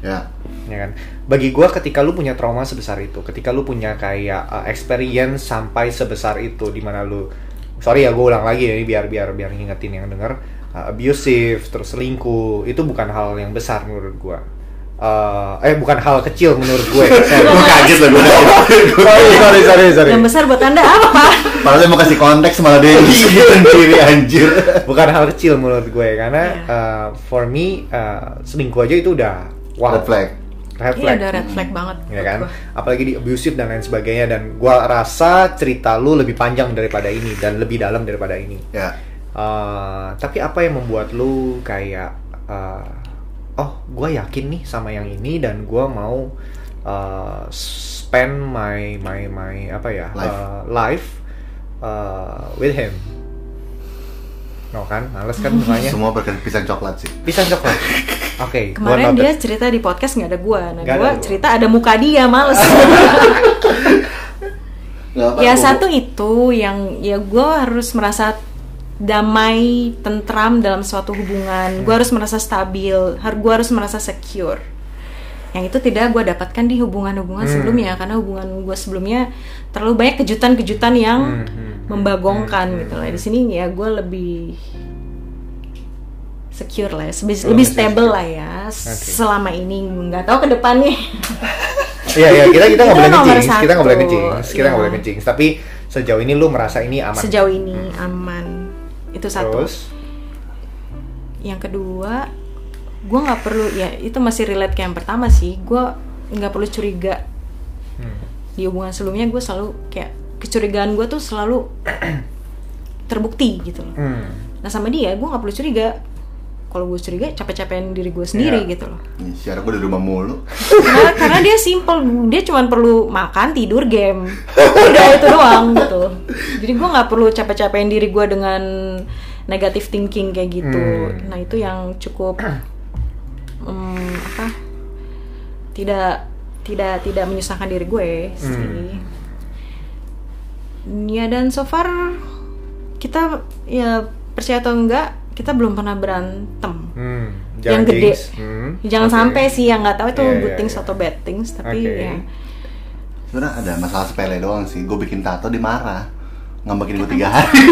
Ya. ya kan? Bagi gue ketika lu punya trauma sebesar itu, ketika lu punya kayak uh, experience sampai sebesar itu, di mana lu, sorry ya gue ulang lagi ya, ini biar biar biar ngingetin yang denger, uh, abusive, terus selingkuh, itu bukan hal yang besar menurut gue. Uh, eh bukan hal kecil menurut gue. Gue kaget loh gue. sorry, sorry, sorry, sorry. yang besar buat anda apa Padahal mau kasih konteks malah dia yang disebutin diri anjir. Bukan hal kecil menurut gue karena Iya. uh, for me uh, selingkuh aja itu udah wow. Red flag. Red Iya flag. udah red flag banget ya buat kan apalagi di abusive dan lain sebagainya dan gua rasa cerita lu lebih panjang daripada ini dan lebih dalam daripada ini Ya. Uh, tapi apa yang membuat lu kayak uh, oh gua yakin nih sama yang ini dan gua mau uh, spend my my my apa ya Life. uh, life uh, with him. No kan? Males kan mukanya? Semua berkat pisang coklat sih. pisang coklat. Oke gua kemarin dia cerita di podcast nggak ada gua. Nah lu. cerita ada muka dia males. Ya gua- satu itu yang ya gue harus merasa damai tentram dalam suatu hubungan. Gue harus merasa stabil gue harus merasa secure. Yang itu tidak gue dapatkan di hubungan-hubungan Hmm. sebelumnya karena hubungan gue sebelumnya terlalu banyak kejutan-kejutan yang Hmm, hmm, membagongkan hmm, gitu hmm, lah. di sini ya gue lebih secure lah ya, lebih, Oh, lebih stable secure. lah ya selama ini. Nggak tahu ke depannya. Iya iya kita kita nggak boleh ngejinx, kita nggak boleh ngejinx, kita nggak iya. boleh ngejinx. Tapi sejauh ini lu merasa ini aman. sejauh ini aman itu satu. Terus, yang kedua gue nggak perlu ya itu masih relate ke yang pertama sih. Gue nggak perlu curiga. Hmm, di hubungan sebelumnya gue selalu kayak kecurigaan gue tuh selalu terbukti gitu loh. Hmm, nah sama dia gue nggak perlu curiga kalau gue curiga capek-capekin diri gue sendiri Iya. gitu loh Nih, Siaran gue di rumah mulu. karena, karena dia simple dia cuma perlu makan tidur game udah itu doang gitu jadi gue nggak perlu capek-capekin diri gue dengan negative thinking kayak gitu Hmm. nah itu yang cukup em, apa tidak tidak tidak menyusahkan diri gue sih ya dan so far kita ya percaya atau enggak kita belum pernah berantem hmm. yang gede hmm, jangan oke. sampai sih yang nggak tahu itu Iya, good iya, things iya. atau bad things tapi Oke. ya Sebenarnya ada masalah sepele doang sih. Gue bikin tato dia marah. Ngambekin gue tiga hari.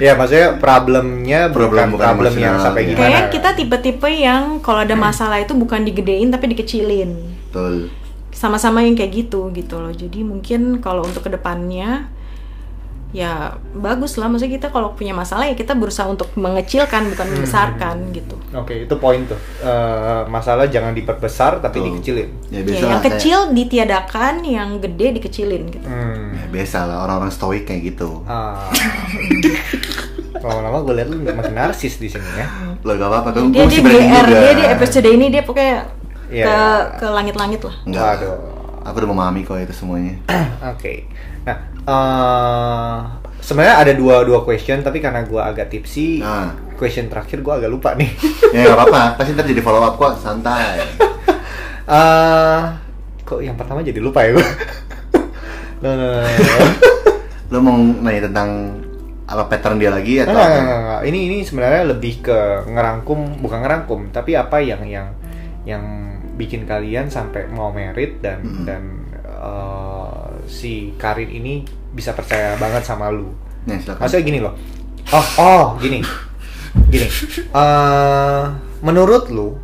Ya maksudnya problemnya Problem bukan bukan problem yang sampai ya. gimana. kayak kita tipe-tipe yang kalau ada masalah itu bukan digedein tapi dikecilin Betul. sama-sama yang kayak gitu gitu loh jadi mungkin kalau untuk ke depannya ya bagus lah maksudnya kita kalau punya masalah ya kita berusaha untuk mengecilkan bukan membesarkan gitu Oke, itu poin tuh. Eh, masalah jangan diperbesar tapi Betul. dikecilin. Ya ya, biasa yang lah, kayak- kecil ditiadakan yang gede dikecilin gitu Hmm. Ya, biasa lah orang-orang stoik kayak gitu. Ah. Lama-lama gue liat lu makin narsis di sini ya. Lo gak apa-apa kan? dia dia GR juga. dia di episode ini dia pokoknya Iya, ke iya. ke langit-langit lah Enggak. Waduh. Aku udah memahami kok itu semuanya. Oke. Nah, eh sebenarnya ada dua dua question tapi karena gua agak tipsy, Nah. question terakhir gua agak lupa nih. ya gak apa-apa. Pasti ntar jadi follow up kok. Santai. Eh, kok yang pertama jadi lupa ya gua. no, no, no, no. Lo mau nanya tentang apa pattern dia lagi atau Enggak, apa? enggak, enggak, enggak. Ini ini sebenarnya lebih ke ngerangkum, bukan ngerangkum, tapi apa yang yang yang bikin kalian sampai mau merit dan Mm-mm. dan eh, si Karin ini bisa percaya banget sama lu. Nih silakan. Maksudnya gini loh. Oh, oh, gini. Gini. Eh, menurut lu,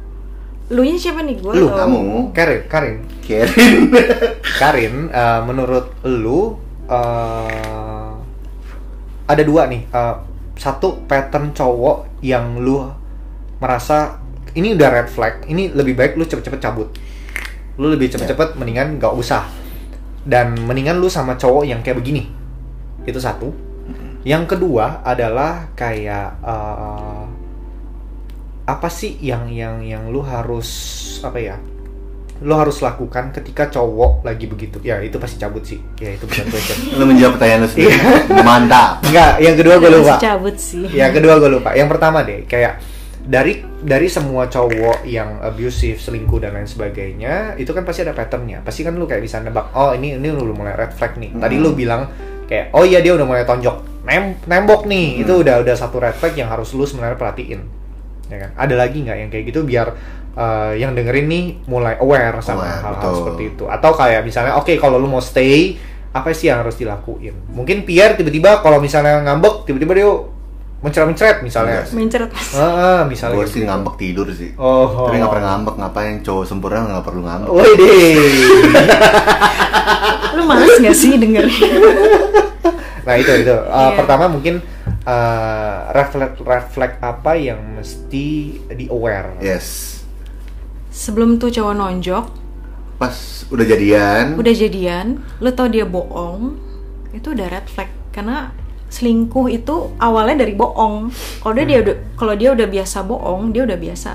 lu nya siapa nih gue lu kamu. Karin, Karin, Karen. Karin, eh, menurut lu eh, ada dua nih. eh, satu pattern cowok yang lu merasa ini udah red flag, ini lebih baik lu cepet-cepet cabut. Lu lebih cepet-cepet mendingan nggak usah. Dan mendingan lu sama cowok yang kayak begini. Itu satu. Yang kedua adalah kayak eh, apa sih yang yang yang lu harus apa ya? Lu harus lakukan ketika cowok lagi begitu. Ya, itu pasti cabut sih. Ya, itu bukan question. Lu menjawab pertanyaan lu sendiri. Mantap. Enggak, yang kedua gue lupa. cabut sih Ya kedua gue lupa. Yang pertama deh, kayak dari dari semua cowok yang abusive, selingkuh dan lain sebagainya, itu kan pasti ada patternnya. Pasti kan lu kayak bisa nebak, oh ini ini lu mulai red flag nih. Tadi lu bilang kayak, oh iya dia udah mulai tonjok, Nem nembok nih. Itu udah udah satu red flag yang harus lu sebenarnya perhatiin. Ya kan? Ada lagi nggak yang kayak gitu biar eh, yang dengerin nih mulai aware sama hal-hal seperti itu. Atau kayak misalnya, oke kalau lu mau stay, apa sih yang harus dilakuin? Mungkin Pierre tiba-tiba kalau misalnya ngambek, tiba-tiba dia mencret-mencret misalnya. Yes. mencret Ah, misalnya Gue gitu. sih ngambek tidur sih. Oh. Tapi nggak pernah ngambek. Ngapain cowok sempurna nggak perlu ngambek. Woi deh. lu males nggak sih dengerin nah itu itu. Uh, Iya. Pertama mungkin uh, red flag apa yang mesti di aware. Yes. sebelum tuh cowok nonjok Pas udah jadian. udah jadian lu tau dia bohong itu udah red flag karena selingkuh itu awalnya dari bohong kalau dia dia udah kalau dia udah biasa bohong dia udah biasa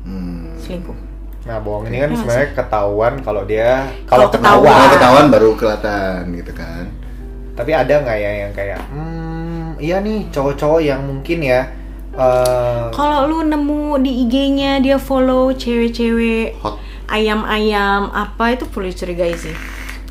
Hmm. selingkuh Nah, bohong ini kan Iya sebenarnya ketahuan kalau dia Kalau ketahuan. ketahuan. Kalau ketahuan baru kelihatan gitu kan. Tapi ada nggak ya yang kayak, hmm, iya nih cowok-cowok yang mungkin ya. uh, kalau lu nemu di IG-nya dia follow cewek-cewek Hot. ayam-ayam apa itu perlu dicurigai sih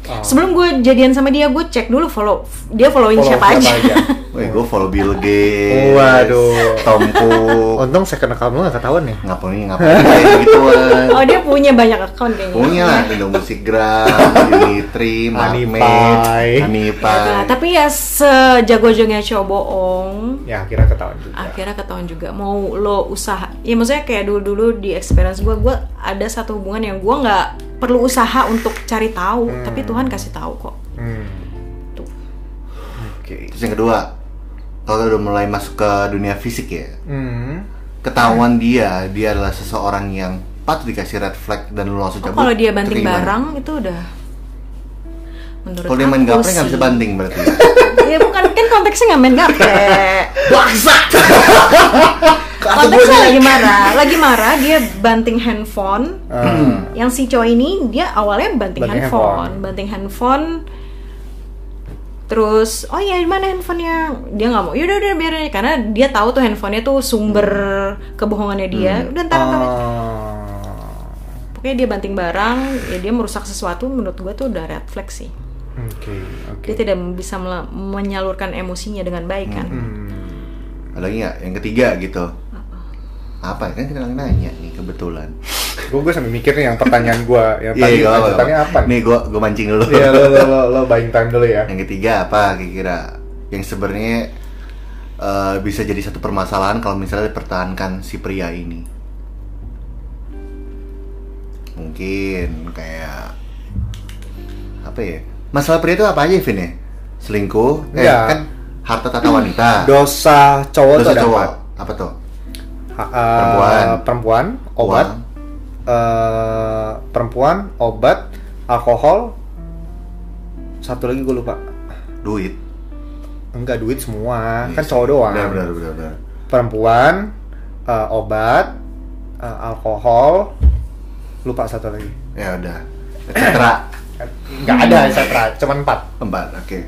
Oh. sebelum gue jadian sama dia gue cek dulu follow dia following follow siapa, aja, Woi, gue follow Bill Gates. Waduh. Tom Cook. Untung second account lu nggak ketahuan ya. Ngapain ngapain kayak gituan. oh dia punya banyak account kayaknya Punya lah Indo Musikgram, Unitri, Pie. Hanipai. Nah, tapi ya sejago-jagonya cowok bohong Ya akhirnya ketahuan juga. akhirnya ketahuan juga mau lo usaha ya maksudnya kayak dulu dulu di experience gue gue ada satu hubungan yang gue nggak perlu usaha untuk cari tahu tapi Tuhan kasih tahu kok Hmm. Tuh. Oke. Terus yang kedua, kalau udah mulai masuk ke dunia fisik ya, Hmm. ketahuan dia, dia adalah seseorang yang patut dikasih red flag dan lu langsung Oh, cabut. kalau dia banting gimana? barang itu udah menurut Kalau dia main gaplek nggak bisa banting berarti. ya bukan kan konteksnya nggak main gaplek Baksa. konteksnya lagi marah lagi marah dia banting handphone Hmm. yang si cowok ini dia awalnya banting, Banting handphone. handphone. banting handphone terus oh ya mana handphonenya dia nggak mau yaudah udah biarin aja." karena dia tahu tuh handphonenya tuh sumber kebohongannya dia udah ntar. Ah. pokoknya dia banting barang ya dia merusak sesuatu menurut gua tuh udah red flag sih Oke, oke. dia tidak bisa menyalurkan emosinya dengan baik kan Hmm. Ada lagi nggak? Yang ketiga gitu. Apa? Kan kita lagi nanya nih kebetulan. Gue gue sambil mikir nih yang pertanyaan gue yang Iya, tadi nggak apa-apa. lanjutannya apa? nih? Gua gua mancing dulu. Iya lo lo lo lo buying time dulu ya. Yang ketiga apa kira-kira? Yang sebenarnya eh, bisa jadi satu permasalahan kalau misalnya dipertahankan si pria ini. Mungkin kayak apa ya? Masalah pria itu apa aja, Vin ya? Selingkuh, eh, Enggak. kan harta tata wanita. Dosa cowok Dosa cowok. Apa tuh? Ha- uh, Perempuan. perempuan, obat, Uang. eh, perempuan, obat, alkohol, satu lagi gue lupa. duit. Enggak duit semua, Iya kan cowok doang. Benar, benar, benar, benar. Perempuan, eh, obat, eh, alkohol, lupa satu lagi. Ya udah. Citra. Enggak ada, etc. Cuman empat. Empat, oke.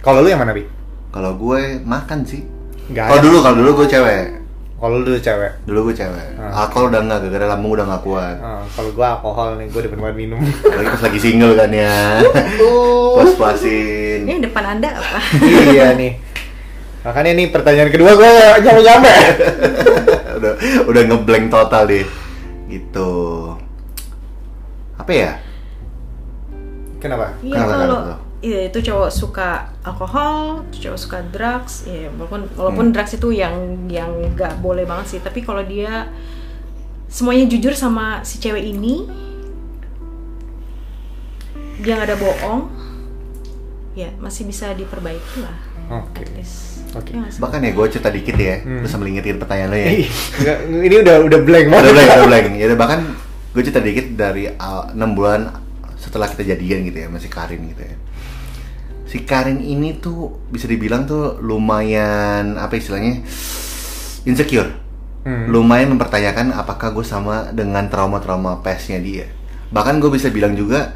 Kalau lu yang mana, Bi? Kalau gue makan sih. Kalau ada. dulu, kalau dulu gue cewek. Kalau lu dulu cewek. Dulu gue cewek. Ah. Alkohol udah enggak, gara-gara lambung udah nggak kuat. Ah, kalau gua alkohol nih, gua depan banget minum. Lagi pas lagi single kan ya. Puas-puasin. ini depan anda apa iya nih. Makanya nih pertanyaan kedua gua nggak nyampe-nyampe. udah udah ngeblank total deh. Gitu. Apa ya? Kenapa? Iya Kenapa, kalau kenapa? Iya itu cowok suka alkohol, itu cowok suka drugs, ya walaupun walaupun Hmm. drugs itu yang yang nggak boleh banget sih, tapi kalau dia semuanya jujur sama si cewek ini, dia nggak ada bohong, ya masih bisa diperbaiki lah. Oke. Iya nggak sih? Bahkan ya gue cerita dikit ya, Hmm. terus sambil ngingetin pertanyaan lo ya. Ini udah udah blank banget. udah blank, udah blank. Ya bahkan gue cerita dikit dari uh, 6 bulan setelah kita jadian gitu ya, masih Karin gitu ya. Si Karin ini tuh bisa dibilang tuh lumayan apa istilahnya insecure. Hmm. Lumayan mempertanyakan apakah gue sama dengan trauma-trauma pastnya dia. Bahkan gue bisa bilang juga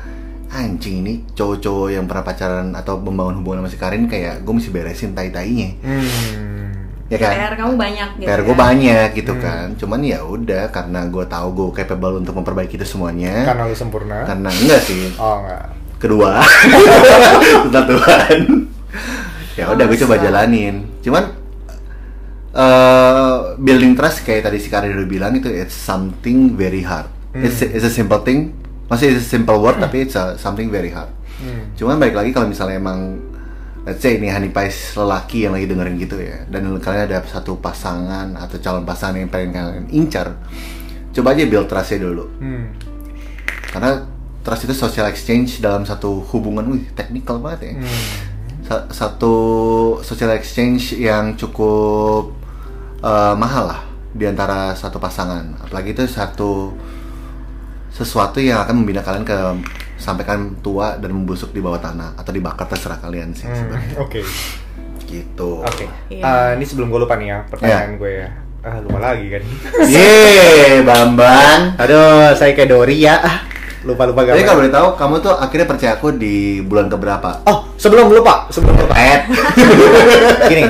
anjing ini cowok-cowok yang pernah pacaran atau membangun hubungan sama si Karin kayak gue mesti beresin tai-tainya. Hmm. Ya kan? PR kamu banyak gitu. PR ya. gue banyak gitu Hmm. kan. Cuman ya udah karena gue tahu gue capable untuk memperbaiki itu semuanya. Karena lu sempurna. Karena enggak sih. Oh enggak. Kedua, tentang Tuhan. ya udah gue coba jalanin. Cuman eh building trust kayak tadi si Karin udah bilang itu it's something very hard. Hmm. It's, it's a simple thing. Masih it's a simple word tapi it's a, something very hard. Hmm. Cuman balik lagi kalau misalnya emang let's say ini honey pies lelaki yang lagi dengerin gitu ya dan kalian ada satu pasangan atau calon pasangan yang pengen kalian incar coba aja build trustnya dulu Hmm. karena trust itu social exchange dalam satu hubungan wih technical banget ya Hmm. Sa- satu social exchange yang cukup eh, mahal lah di antara satu pasangan apalagi itu satu sesuatu yang akan membina kalian ke sampai kalian tua dan membusuk di bawah tanah atau dibakar terserah kalian sih Hmm. Oke. gitu Oke. Iya. Eh, ini sebelum gue lupa nih ya pertanyaan gue ya. Ah, lupa lagi kan. Yeay, Bambang. Aduh, saya kayak Dori ya. Ah, Lupa-lupa Jadi gambar. kalau boleh tahu, kamu tuh akhirnya percaya aku di bulan keberapa? Oh, sebelum lupa, sebelum lupa. Eh, Gini,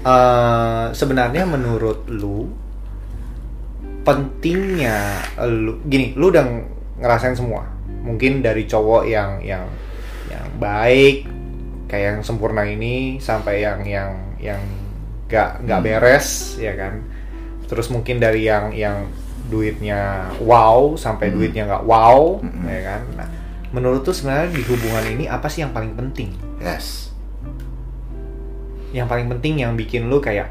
eh, sebenarnya menurut lu pentingnya lu gini, lu udah ngerasain semua. Mungkin dari cowok yang yang yang baik kayak yang sempurna ini sampai yang yang yang gak nggak Hmm. beres ya kan. Terus mungkin dari yang yang duitnya wow sampai Hmm. duitnya nggak wow Hmm. ya kan. Nah, menurut tuh sebenarnya di hubungan ini apa sih yang paling penting? yes. yang paling penting yang bikin lu kayak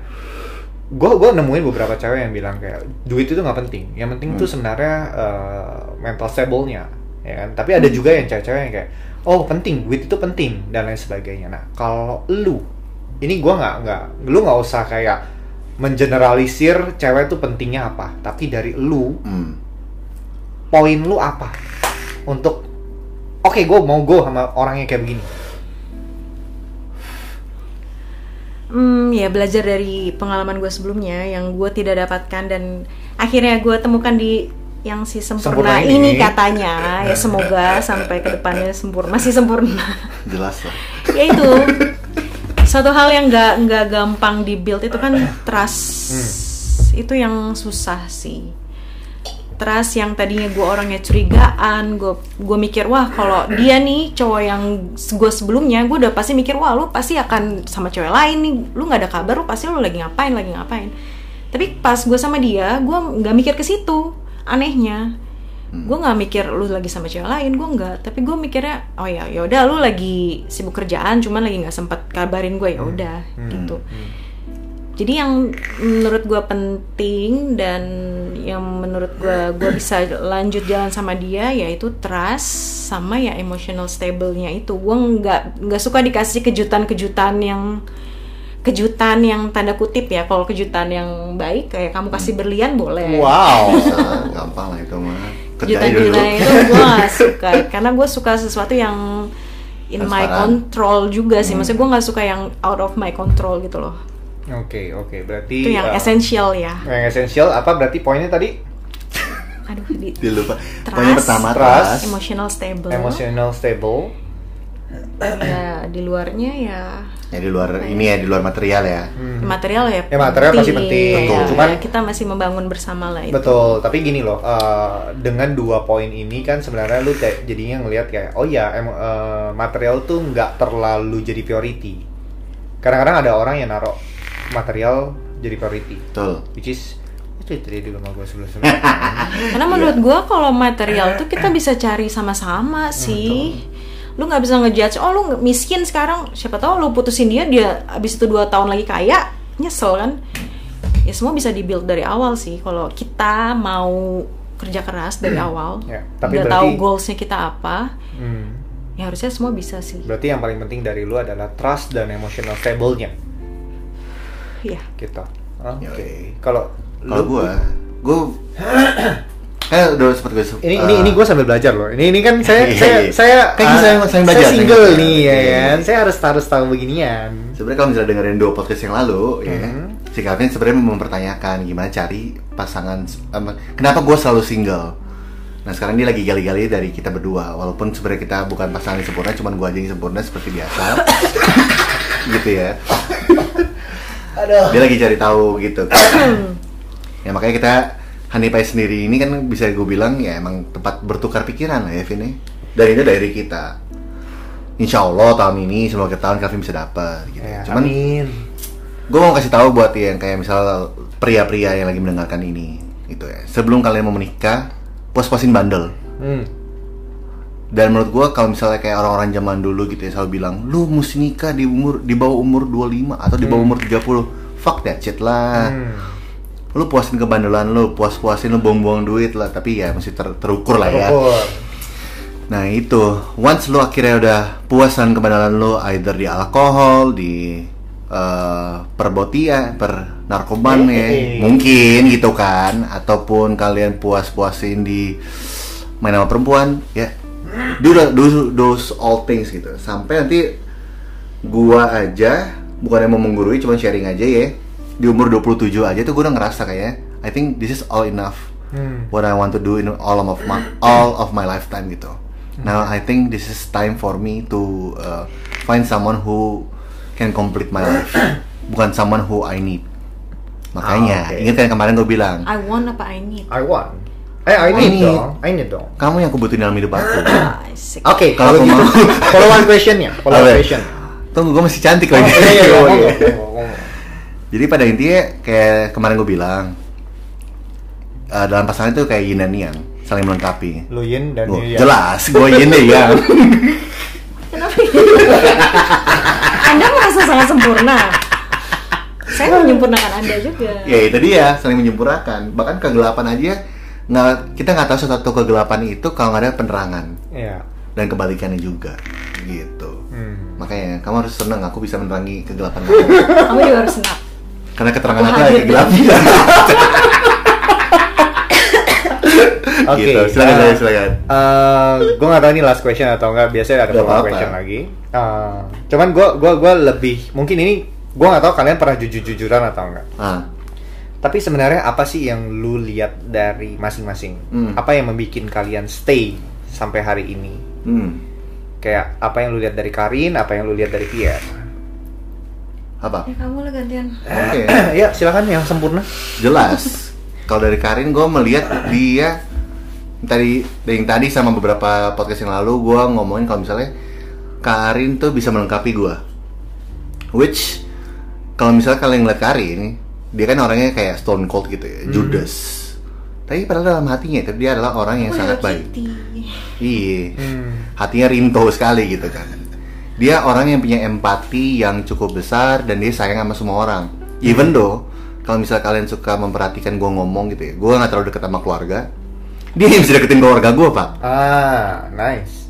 gue gue nemuin beberapa cewek yang bilang kayak duit itu nggak penting yang penting tuh Hmm. sebenarnya uh, mental stable-nya ya kan tapi ada juga yang cewek-cewek yang kayak oh penting duit itu penting dan lain sebagainya nah kalau lu ini gue nggak nggak lu nggak usah kayak mengeneralisir cewek tuh pentingnya apa tapi dari lu Hmm. poin lu apa untuk oke gue mau go sama orang yang kayak begini Hmm, ya belajar dari pengalaman gue sebelumnya yang gue tidak dapatkan dan akhirnya gue temukan di yang si Sempurna sempurna, ini. ini. katanya ya semoga sampai ke depannya sempurna masih sempurna Jelas lah. ya itu satu hal yang nggak nggak gampang di build itu kan trust. Itu yang susah sih. Trust yang tadinya gue orangnya curigaan gue gue mikir wah kalau dia nih cowok yang gue sebelumnya gue udah pasti mikir wah lu pasti akan sama cewek lain nih. Lu nggak ada kabar lu pasti lu lagi ngapain lagi ngapain. Tapi pas gue sama dia gue nggak mikir ke situ anehnya gue nggak mikir lu lagi sama cewek lain gue nggak. Tapi gue mikirnya oh ya ya udah lu lagi sibuk kerjaan cuman lagi nggak sempet kabarin gue ya udah gitu. Jadi yang menurut gue penting dan yang menurut gue gue bisa lanjut jalan sama dia yaitu trust sama ya emotional stable-nya itu. Gue nggak nggak suka dikasih kejutan-kejutan yang kejutan yang tanda kutip ya. Kalau kejutan yang baik kayak kamu kasih berlian boleh. Wow. Gampang lah itu mah. Kerjain dulu. itu gue gak suka karena gue suka sesuatu yang in my Transparan. control juga sih Hmm. maksudnya gue nggak suka yang out of my control gitu loh Oke oke berarti itu yang uh, esensial ya yang esensial apa berarti poinnya tadi aduh di Dia lupa. Trust. Pokoknya pertama Trust. trust. emotional stable emotional stable ya di luarnya ya Ya di luar ini ya di luar material ya. material ya Ya, material pasti penting. Ya, Cuman- ya, kita masih membangun bersama lah itu. Betul tapi gini loh uh, dengan dua poin ini kan sebenarnya lu kayak jadinya ngelihat kayak oh ya em- uh, material tuh nggak terlalu jadi priority. Kadang-kadang ada orang yang naruh material jadi priority. Betul. which is itu itu dia di rumah gue sebelum sebelumnya karena menurut gua kalau material tuh kita bisa cari sama-sama sih lu nggak bisa ngejudge oh lu miskin sekarang siapa tahu lu putusin dia dia abis itu dua tahun lagi kaya nyesel kan ya semua bisa dibuild dari awal sih kalau kita mau kerja keras dari awal Ya, tapi udah berarti- tahu goalsnya kita apa Hmm. ya harusnya semua bisa sih Berarti yang paling penting dari lu adalah trust dan emotional stable-nya Iya gitu. Oke. Yoi. Kalau Kalau lu- gua, gua kayak udah sempat gue ini ini ini gue sambil belajar loh. Ini ini kan saya Iya, saya iya. saya Kan kita ah, sayang- sayang belajar, saya single nih ya Iya. kan. Saya harus harus tahu beginian. Sebenarnya kalau misalnya dengerin dua podcast yang lalu, ya, Mhm. si Calvin sebenarnya mempertanyakan gimana cari pasangan. em, kenapa gue selalu single? Nah sekarang dia lagi gali-gali dari kita berdua, walaupun sebenarnya kita bukan pasangan yang sempurna, cuman gue aja yang sempurna seperti biasa, gitu ya. Aduh. Dia lagi cari tahu gitu. ya makanya kita Pie sendiri ini kan bisa gue bilang ya emang tempat bertukar pikiran lah ya Vin ya. Dan itu dari kita. Insya Allah tahun ini semoga tahun Calvin bisa dapat gitu. Ya, Cuman amin. gue mau kasih tahu buat yang kayak misal pria-pria yang lagi mendengarkan ini gitu ya sebelum kalian mau menikah puas-puasin bandel Hmm. dan menurut gue kalau misalnya kayak orang-orang zaman dulu gitu ya selalu bilang lu mesti nikah di umur di bawah umur 25 atau di bawah umur 30 fuck that shit lah Hmm. Lu puasin kebandelan lu puas-puasin lu buang-buang duit lah. Tapi ya mesti ter- terukur lah ya. Terukur. Nah itu, once lu akhirnya udah puas dengan kebenaran lu, either di alkohol, di eh, perbotian, per narkoban ya, mungkin. Gitu kan, ataupun kalian puas-puasin di main sama perempuan, ya, do, the- do those all things gitu, sampai nanti gua aja, bukan yang mau menggurui, cuma sharing aja ya, di umur 27 aja tuh gua udah ngerasa kayak, I think this is all enough Hmm. what I want to do in all of my all of my lifetime gitu. Now I think this is time for me to uh, find someone who can complete my life, bukan someone who I need. Makanya, Ah, oke. ingat kan kemarin gue bilang, I want apa I need I want. Eh, I need need. dong. I need dong. kamu yang aku butuhin dalam hidup aku. Asik. Oke, Kalau kalau gitu, mau- follow-on question-nya, follow-on Apa? question. Tunggu, gue masih cantik Oh, lagi. iya, iya, ngomong, ngomong. Jadi pada intinya kayak kemarin gue bilang, uh, dalam pasangan itu kayak yin dan yang, saling melengkapi. Lu Yin dan Yu Yang. jelas, gue yin deh yang. Kenapa? anda merasa sangat sempurna. Saya menyempurnakan Anda juga. ya itu dia saling menyempurnakan bahkan kegelapan aja nggak kita nggak tahu suatu kegelapan itu kalau nggak ada penerangan Iya. dan kebalikannya juga gitu Hmm. makanya kamu harus senang aku bisa menerangi kegelapan kamu Kamu juga harus senang. Karena keterangan Aku lagi gelap Oke. gitu silakan eh, saya silakan eh, gue nggak tahu ini last question atau enggak. Biasanya ada follow apa-apa. question lagi. Eh, cuman gue gua gua lebih mungkin ini gue nggak tahu kalian pernah jujur-jujuran atau enggak. ah Tapi sebenarnya apa sih yang lu lihat dari masing-masing? Hmm. Apa yang membuat kalian stay sampai hari ini? hmm Kayak apa yang lu lihat dari Karin, apa yang lu lihat dari Pierre? Apa? Ya kamu lah gantian. oke. Ya silakan yang sempurna. jelas. Kalau dari Karin gue melihat dia tadi yang tadi sama beberapa podcast yang lalu gue ngomongin kalau misalnya Karin tuh bisa melengkapi gue which kalau misalnya kalian ngeliat Karin dia kan orangnya kayak stone cold gitu ya Judas. Tapi padahal dalam hatinya itu dia adalah orang yang Oh, sangat baik. Iya. Hmm. hatinya rinto sekali gitu kan dia orang yang punya empati yang cukup besar dan dia sayang sama semua orang even though kalau misal kalian suka memperhatikan gue ngomong gitu ya gue nggak terlalu dekat sama keluarga dia yang bisa deketin keluarga gue pak Ah, nice.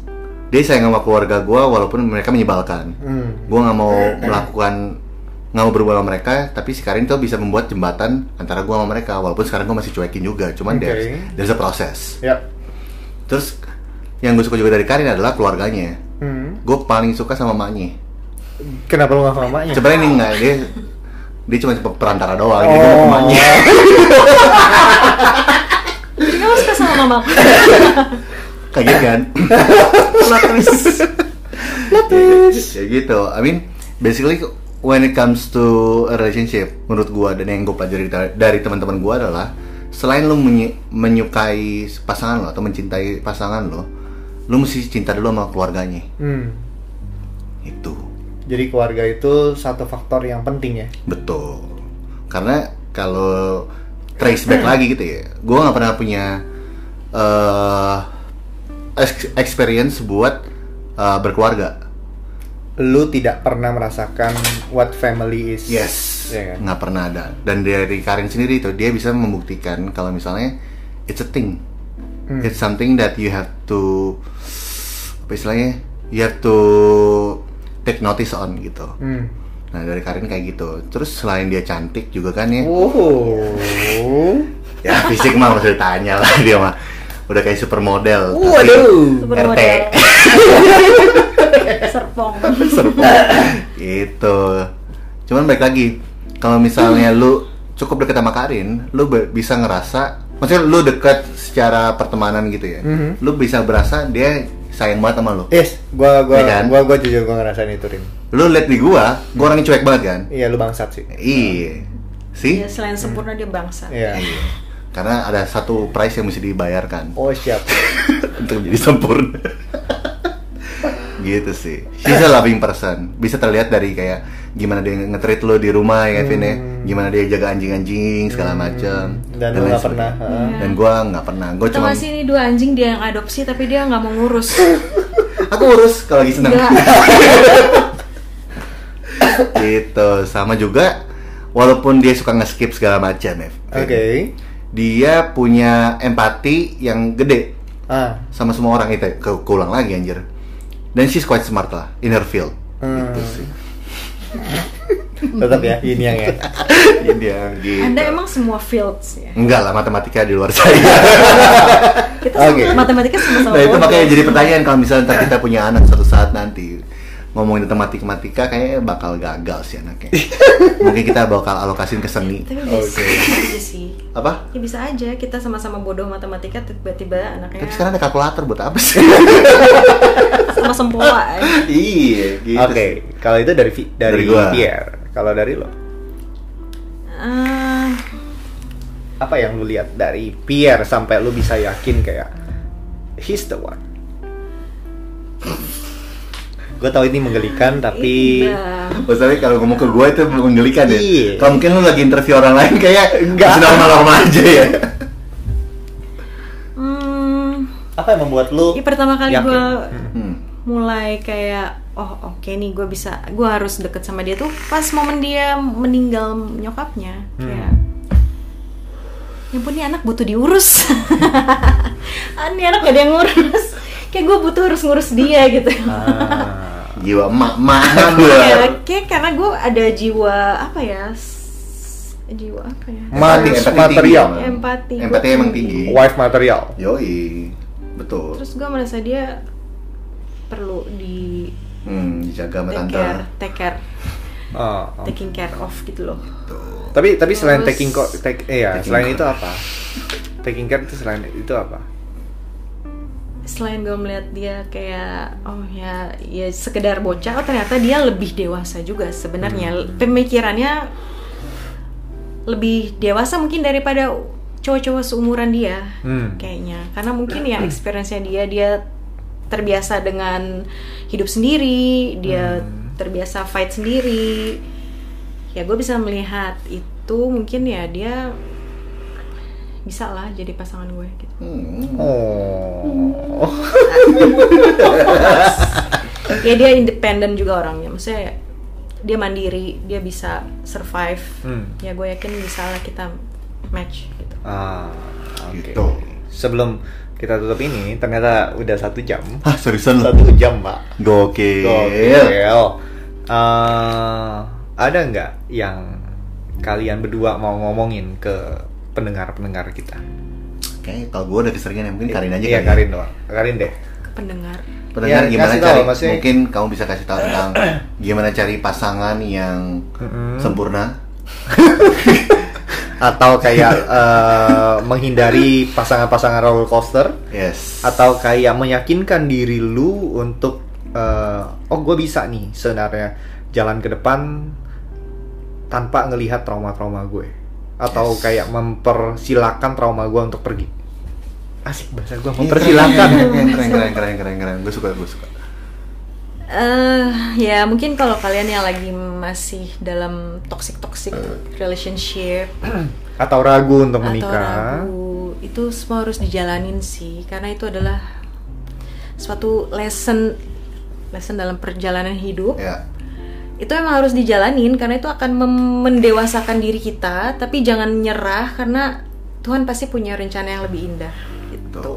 dia sayang sama keluarga gue walaupun mereka menyebalkan Hmm. gue nggak mau melakukan nggak mau berbuat sama mereka tapi si Karin tuh bisa membuat jembatan antara gue sama mereka walaupun sekarang gue masih cuekin juga cuman Oke. there's, there's a process Ya. terus yang gue suka juga dari Karin adalah keluarganya Hmm. gue paling suka sama maknya Kenapa lu nggak sama emaknya? sebenarnya ini enggak dia dia cuma perantara doang jadi gue mau ke Oh. maknya Jadi kamu suka sama mama? gitu kan Plot twist. ya gitu I mean basically when it comes to a relationship menurut gue dan yang gue pelajari dari, teman-teman gue adalah selain lo menyukai pasangan lo atau mencintai pasangan lo lo mesti cinta dulu sama keluarganya Hmm. itu Jadi keluarga itu satu faktor yang penting ya. Betul. Karena kalau trace back lagi gitu ya, gue nggak pernah punya eh ex- experience buat eh, berkeluarga. Lu tidak pernah merasakan what family is. Yes, Ya kan? nggak pernah ada. Dan dari Karin sendiri itu dia bisa membuktikan kalau misalnya it's a thing, Hmm. it's something that you have to apa istilahnya, you have to take notice on gitu. Hmm. Nah dari Karin kayak gitu. Terus selain dia cantik juga kan ya, Oh. ya fisik mah masih ditanya lah dia mah udah kayak supermodel. tapi Waduh. Supermodel. RT. Serpong. Gitu. Cuman baik lagi, kalau misalnya lu cukup deket sama Karin, lu bisa ngerasa, maksudnya lu deket secara pertemanan gitu ya, Mhm. lu bisa berasa dia sayang banget sama lu. Yes, gua gua Iya kan? gua gua jujur gua ngerasain itu Rin. Lu liat di gua, gua orangnya cuek banget kan? Iya, lu bangsat sih. Iya. Sih? Ya, selain sempurna dia bangsa. Iya. Karena ada satu price yang mesti dibayarkan Oh, siap. untuk menjadi sempurna. Gitu sih. She's a loving person. Bisa terlihat dari kayak gimana dia nge-treat lu di rumah ya, Vin ya. Gimana dia jaga anjing-anjing segala macem Hmm. Dan lu lain nggak sebagainya. pernah, heeh. Dan gua nggak pernah. Gua Kita cuma masih ini dua anjing dia yang adopsi tapi dia nggak mau ngurus. aku urus kalau lagi seneng. Gitu. Sama juga walaupun dia suka nge-skip segala macam ya. Oke. Dia punya empati yang gede Ah. sama semua orang itu ke keulang lagi anjir dan she's quite smart lah in her field Hmm. gitu sih Tetap ya, ini yang ya. ini yang gitu Anda emang semua fields ya. enggak lah matematika di luar saya Kita sama- Oke. matematika sama-sama nah itu makanya jadi pertanyaan kalau misalnya ntar kita punya anak suatu saat nanti ngomongin tentang matematika kayaknya bakal gagal sih anaknya mungkin kita bakal alokasin ke seni Tapi bisa Oke. aja sih. apa Ya bisa aja kita sama-sama bodoh matematika tiba-tiba anaknya tapi sekarang ada kalkulator buat apa sih sama sempoa. ya. iya gitu Oke, sih. kalau itu dari dari, Dari gua. Pierre. Kalau dari lo, Ah, apa yang lu lihat dari Pierre sampai lu bisa yakin kayak he's the one? Gue tahu ini menggelikan tapi iya. Masalahnya kalau ngomong ke gue itu menggelikan ya. Iya. Kalau mungkin lu lagi interview orang lain kayak Enggak. normal-normal aja ya. Hmm, apa yang membuat lu ya pertama kali gue Hmm. Mulai kayak oh oke nih gue bisa gue harus deket sama dia tuh pas momen dia meninggal nyokapnya Hmm. kayak ya ampun nih anak butuh diurus ah, nih anak gak ada yang ngurus kayak gue butuh harus ngurus dia gitu Ah. Jiwa emak-emak gue. kayak, kayak karena gue ada jiwa apa ya jiwa apa ya Empati material. tinggi. Empati. Empati emang tinggi. wife material. Yoi. Betul. terus gue merasa dia perlu di Hmm, dijaga sama take tante. care take care Oh, oh. taking care of gitu loh Tapi tapi selain Terus- taking co- take eh ya, Taking selain care. itu apa? Taking care itu selain itu apa? selain gue melihat dia kayak oh ya ya sekedar bocah oh ternyata dia lebih dewasa juga sebenarnya pemikirannya lebih dewasa mungkin daripada cowok-cowok seumuran dia Hmm. kayaknya karena mungkin ya experience-nya dia dia terbiasa dengan hidup sendiri dia terbiasa fight sendiri ya gue bisa melihat itu mungkin ya dia bisa lah jadi pasangan gue gitu Hmm. Oh. ya dia independen juga orangnya maksudnya dia mandiri dia bisa survive Hmm. ya gue yakin bisa lah kita match gitu Ah, oke. Gitu. Sebelum kita tutup ini, ternyata udah satu jam. Hah, seriusan? Satu jam, Pak. Gokil. Gokil. Eh, ada nggak yang kalian berdua mau ngomongin ke pendengar-pendengar kita? Kayaknya kalau gue udah keseringan ya, mungkin Karin aja Iya, ya. Karin doang. Karin deh. ke pendengar Pendengar Ya, gimana kasih tahu, cari maksudnya- mungkin kamu bisa kasih tahu tentang gimana cari pasangan yang Mm-mm. sempurna Atau kayak eh, menghindari pasangan-pasangan roller coaster. Yes. Atau kayak meyakinkan diri lu untuk eh, oh gue bisa nih sebenarnya jalan ke depan tanpa ngelihat trauma-trauma gue. Atau Yes. kayak mempersilahkan trauma gue untuk pergi. Asik bahasa gue Iya, mempersilahkan. keren keren keren keren keren, keren. gue suka gue suka eh ya mungkin kalau kalian yang lagi masih dalam toxic toxic relationship atau ragu untuk atau menikah. ragu itu semua harus dijalanin sih karena itu adalah suatu lesson lesson dalam perjalanan hidup. Ya. Itu emang harus dijalanin karena itu akan mendewasakan diri kita tapi jangan nyerah karena Tuhan pasti punya rencana yang lebih indah. Gitu.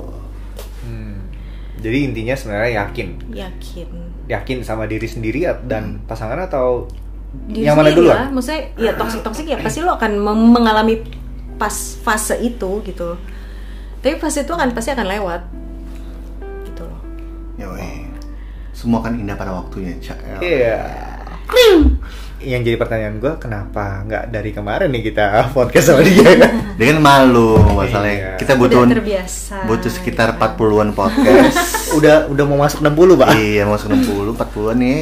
Hmm. jadi intinya sebenarnya yakin. Yakin yakin sama diri sendiri dan pasangan atau Diri yang mana dulu? lah. maksudnya ya toxic toxic ya pasti lo akan mengalami pas fase itu gitu tapi fase itu akan pasti akan lewat gitu loh Yoi. Semua kan indah pada waktunya, Cak. Iya. Yang jadi pertanyaan gue, kenapa nggak dari kemarin nih kita podcast sama dia? Dia kan malu masalahnya. Iya. Kita butuh Udah terbiasa butuh sekitar gitu kan. 40-an podcast. udah udah mau masuk 60 pak. iya, mau 90, 40-an ya.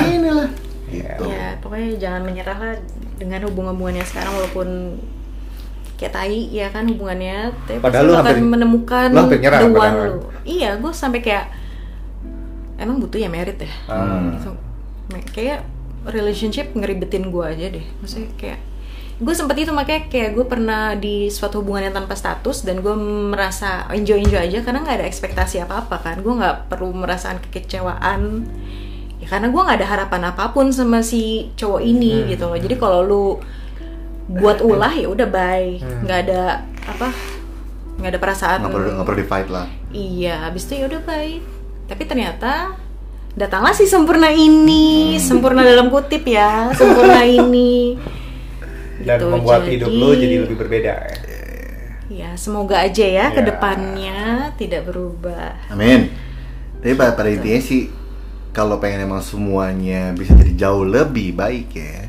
Ini lah. Gitu. ya pokoknya jangan menyerah lah dengan hubungan-hubungannya sekarang walaupun kayak tai ya kan hubungannya tapi Padahal lu hampir- menemukan lu hampir nyerah the one padahal. lu iya gue sampai kayak emang butuh ya merit ya Hmm. So, me- kayak relationship ngeribetin gue aja deh. Maksudnya kayak gue sempet itu makanya kayak gue pernah di suatu hubungan yang tanpa status dan gue merasa enjoy enjoy aja karena nggak ada ekspektasi apa apa kan. Gue nggak perlu merasakan kekecewaan. Ya karena gue nggak ada harapan apa pun sama si cowok ini gitu loh. Jadi kalau lu buat ulah ya udah bye. Nggak ada apa nggak ada perasaan Nggak perlu nggak perlu di fight lah. Iya, habis itu ya udah baik. Tapi ternyata datanglah si sempurna ini, sempurna dalam kutip ya, sempurna ini. Dan Gitu, membuat jadi- hidup lu jadi lebih berbeda ya. Ya, semoga aja ya Ya. ke depannya tidak berubah. Amin. Tapi pada, pada intinya sih kalau pengen emang semuanya bisa jadi jauh lebih baik ya,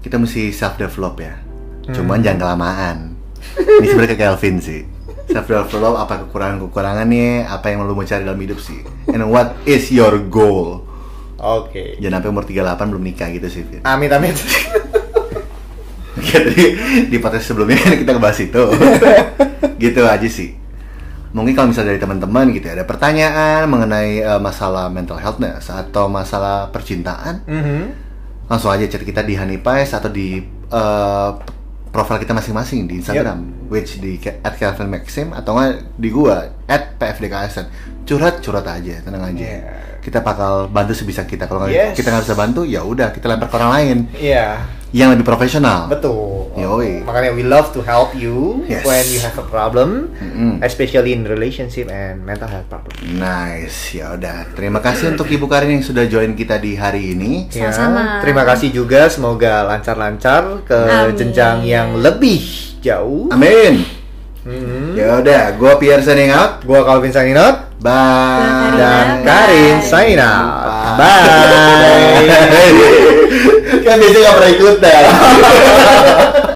kita mesti self develop ya. Cuman jangan kelamaan. Ini sebenarnya ke Kelvin sih. Self develop apa kekurangan kekurangannya, apa yang lu mau cari dalam hidup sih. And what is your goal? Oke. Jangan sampai umur 38 belum nikah gitu sih. Vin. Amit amit. Jadi di podcast sebelumnya kita ngebahas itu. gitu aja sih. Mungkin kalau misalnya dari teman-teman gitu ya, ada pertanyaan mengenai eh, masalah mental healthness atau masalah percintaan, Mhm. langsung aja chat kita di Honeypies atau di eh, profil kita masing-masing di Instagram, which di at Kelvin Maxim atau nggak di gua at PFDKSN. Curhat curhat aja, tenang aja. Yeah. Kita bakal bantu sebisa kita. Kalau Yes. kita nggak bisa bantu, ya udah kita lempar ke orang lain Iya. Yang lebih profesional. Betul. Yoi. Makanya we love to help you Yes. when you have a problem, Mm-mm. especially in relationship and mental health problem. Nice, ya udah. Terima kasih untuk Ibu Karin yang sudah join kita di hari ini. Ya, Sama-sama. terima kasih juga. Semoga lancar-lancar ke Amin. jenjang yang lebih jauh. Amin. Mhm. Ya udah, gua Pierre signing out. Gua Calvin signing out Bye. dan Bye. Karin signing out. Bye. Bye. kan biasanya nggak pernah ikutan.